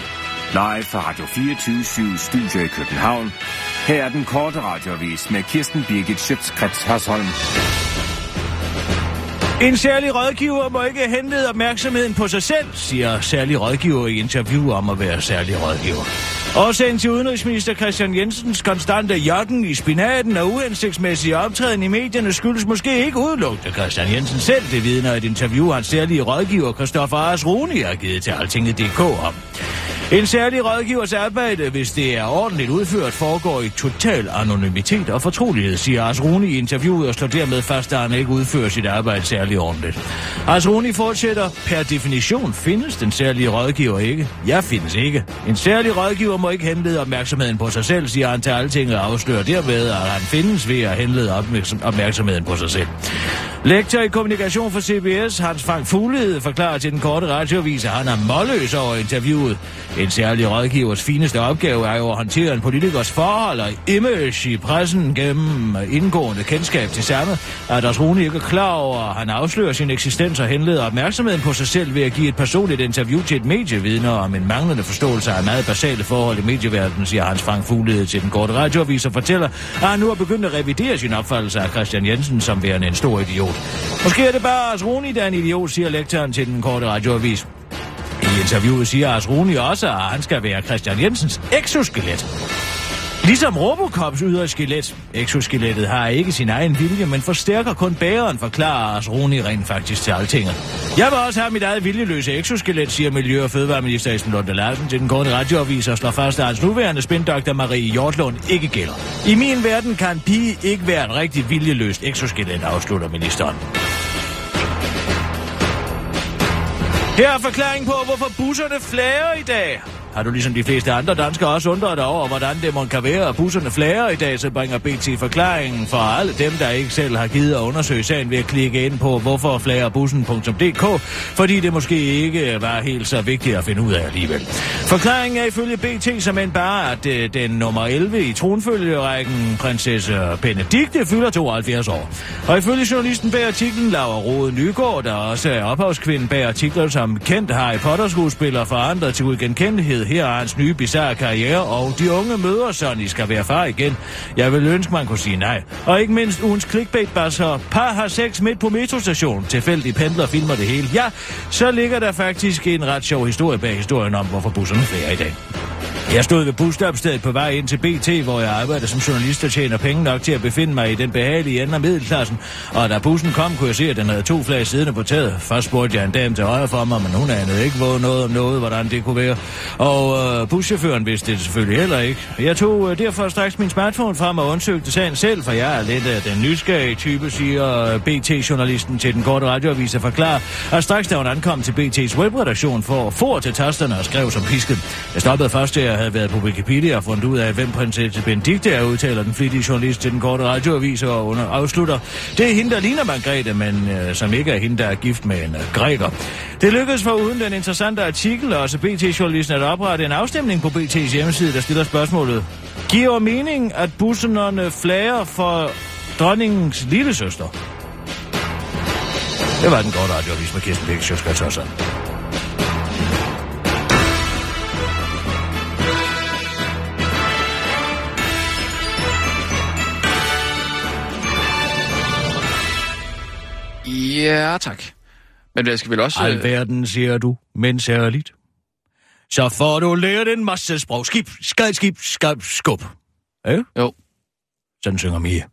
live fra Radio 24 Studio i København. Her er den korte radiovis med Kirsten Birgit Schøtzgrads Hasholm. En særlig rådgiver må ikke henlede opmærksomheden på sig selv, siger særlig rådgiver i interview om at være særlig rådgiver. Årsagen til udenrigsminister Christian Jensens konstante jokken i spinaten og uhensigtsmæssige optræden i medierne skyldes måske ikke udelukkende Christian Jensen selv. Det vidner et interview, hans særlige rådgiver Christoffer Ars Rune har givet til Altinget.dk om. En særlig rådgivers arbejde, hvis det er ordentligt udført, foregår i total anonymitet og fortrolighed, siger Ars Rune i interviewet og slår dermed fast, at han ikke udfører sit arbejde særlig ordentligt. Ars Rune fortsætter, per definition findes den særlige rådgiver ikke. Jeg findes ikke. En særlig rådgiver må ikke henlede opmærksomheden på sig selv, siger han til alting og afslører derved, at han findes ved at henlede opmærksomheden på sig selv. Lektor i kommunikation for CBS, Hans Frank Fuglede, forklarer til den korte radioavis, at han er målløs over interviewet. En særlig rådgivers fineste opgave er jo at håndtere en politikers forhold og image i pressen gennem indgående kendskab til samme. Er der Rune ikke klar over, at han afslører sin eksistens og henleder opmærksomheden på sig selv ved at give et personligt interview til et medie, vidner om en manglende forståelse af meget basale forhold i medieverdenen, siger Hans Frank Fuglede til den korte radioavis og fortæller, at han nu har begyndt at revidere sin opfattelse af Christian Jensen som værende en stor idiot. Måske er det bare Asroni, der er en idiot, siger lektoren til den korte radioavis. I interviewet siger Asroni også, at han skal være Christian Jensens exoskelet. Ligesom Robocops ydre skelet. Exoskelettet har ikke sin egen vilje, men forstærker kun bæreren, forklarer Ars Rune rent faktisk til altinget. Jeg vil også have mit eget viljeløse exoskelet, siger Miljø- og Fødevareminister Esben Lunde Larsen til den korte radioavis og slår fast, at hans nuværende spindoktor Marie Hjortlund ikke gælder. I min verden kan en pige ikke være et rigtig viljeløst exoskelet, afslutter ministeren. Her er forklaring på, hvorfor busserne flager i dag. Har du ligesom de fleste andre danskere også undret dig over, hvordan det må kan være, at busserne flager i dag, så bringer BT forklaringen for alle dem, der ikke selv har givet at undersøge sagen ved at klikke ind på hvorforflagerbussen.dk, fordi det måske ikke var helt så vigtigt at finde ud af alligevel. Forklaringen er ifølge BT som end bare, at øh, den nummer 11 i tronfølgerækken, prinsesse Benedikte, fylder 72 år. Og ifølge journalisten bag artiklen, Laura Rode Nygaard, der også er ophavskvinden bag artikler, som kendt Harry Potter-skuespiller forandret til uigenkendelighed. Her er hans nye bizarre karriere, og de unge møder Sonny skal være far igen. Jeg vil ønske, man kunne sige nej. Og ikke mindst ugens clickbait basser Par har sex midt på metrostationen. Tilfældig pendler filmer det hele. Ja, så ligger der faktisk en ret sjov historie bag historien om, hvorfor busserne flere i dag. Jeg stod ved busstopstedet på vej ind til BT, hvor jeg arbejder som journalist og tjener penge nok til at befinde mig i den behagelige ende af middelklassen. Og da bussen kom, kunne jeg se, at den havde to flag siddende på taget. Først spurgte jeg en dame til højre for mig, men hun anede ikke hvor noget om noget, hvordan det kunne være. Og øh, buschaufføren vidste det selvfølgelig heller ikke. Jeg tog øh, derfor straks min smartphone frem og undersøgte sagen selv, for jeg er lidt af den nysgerrige type, siger øh, BT-journalisten til den korte radioavis og forklarer, at straks da hun ankom til BT's webredaktion for for til tasterne og skrev som pisket. Jeg stoppede først til havde været på Wikipedia og fundet ud af, hvem prinsesse Benedikte er, udtaler den flittige journalist til den korte radioavis og under afslutter. Det er hende, der ligner Margrethe, men øh, som ikke er hende, der er gift med en øh, græker. Det lykkedes for uden den interessante artikel, og også BT-journalisten at oprette en afstemning på BT's hjemmeside, der stiller spørgsmålet. Giver mening, at busserne flager for dronningens lille søster. Det var den korte radioavis med Kirsten Bæk, Sjøtskrets Ja, tak. Men jeg skal vel også... øh, Alverden, siger du, men særligt. Så får du lært en masse sprog. Skib, skab, skib, skab, skub. Ja? Jo. Sådan synger Mia.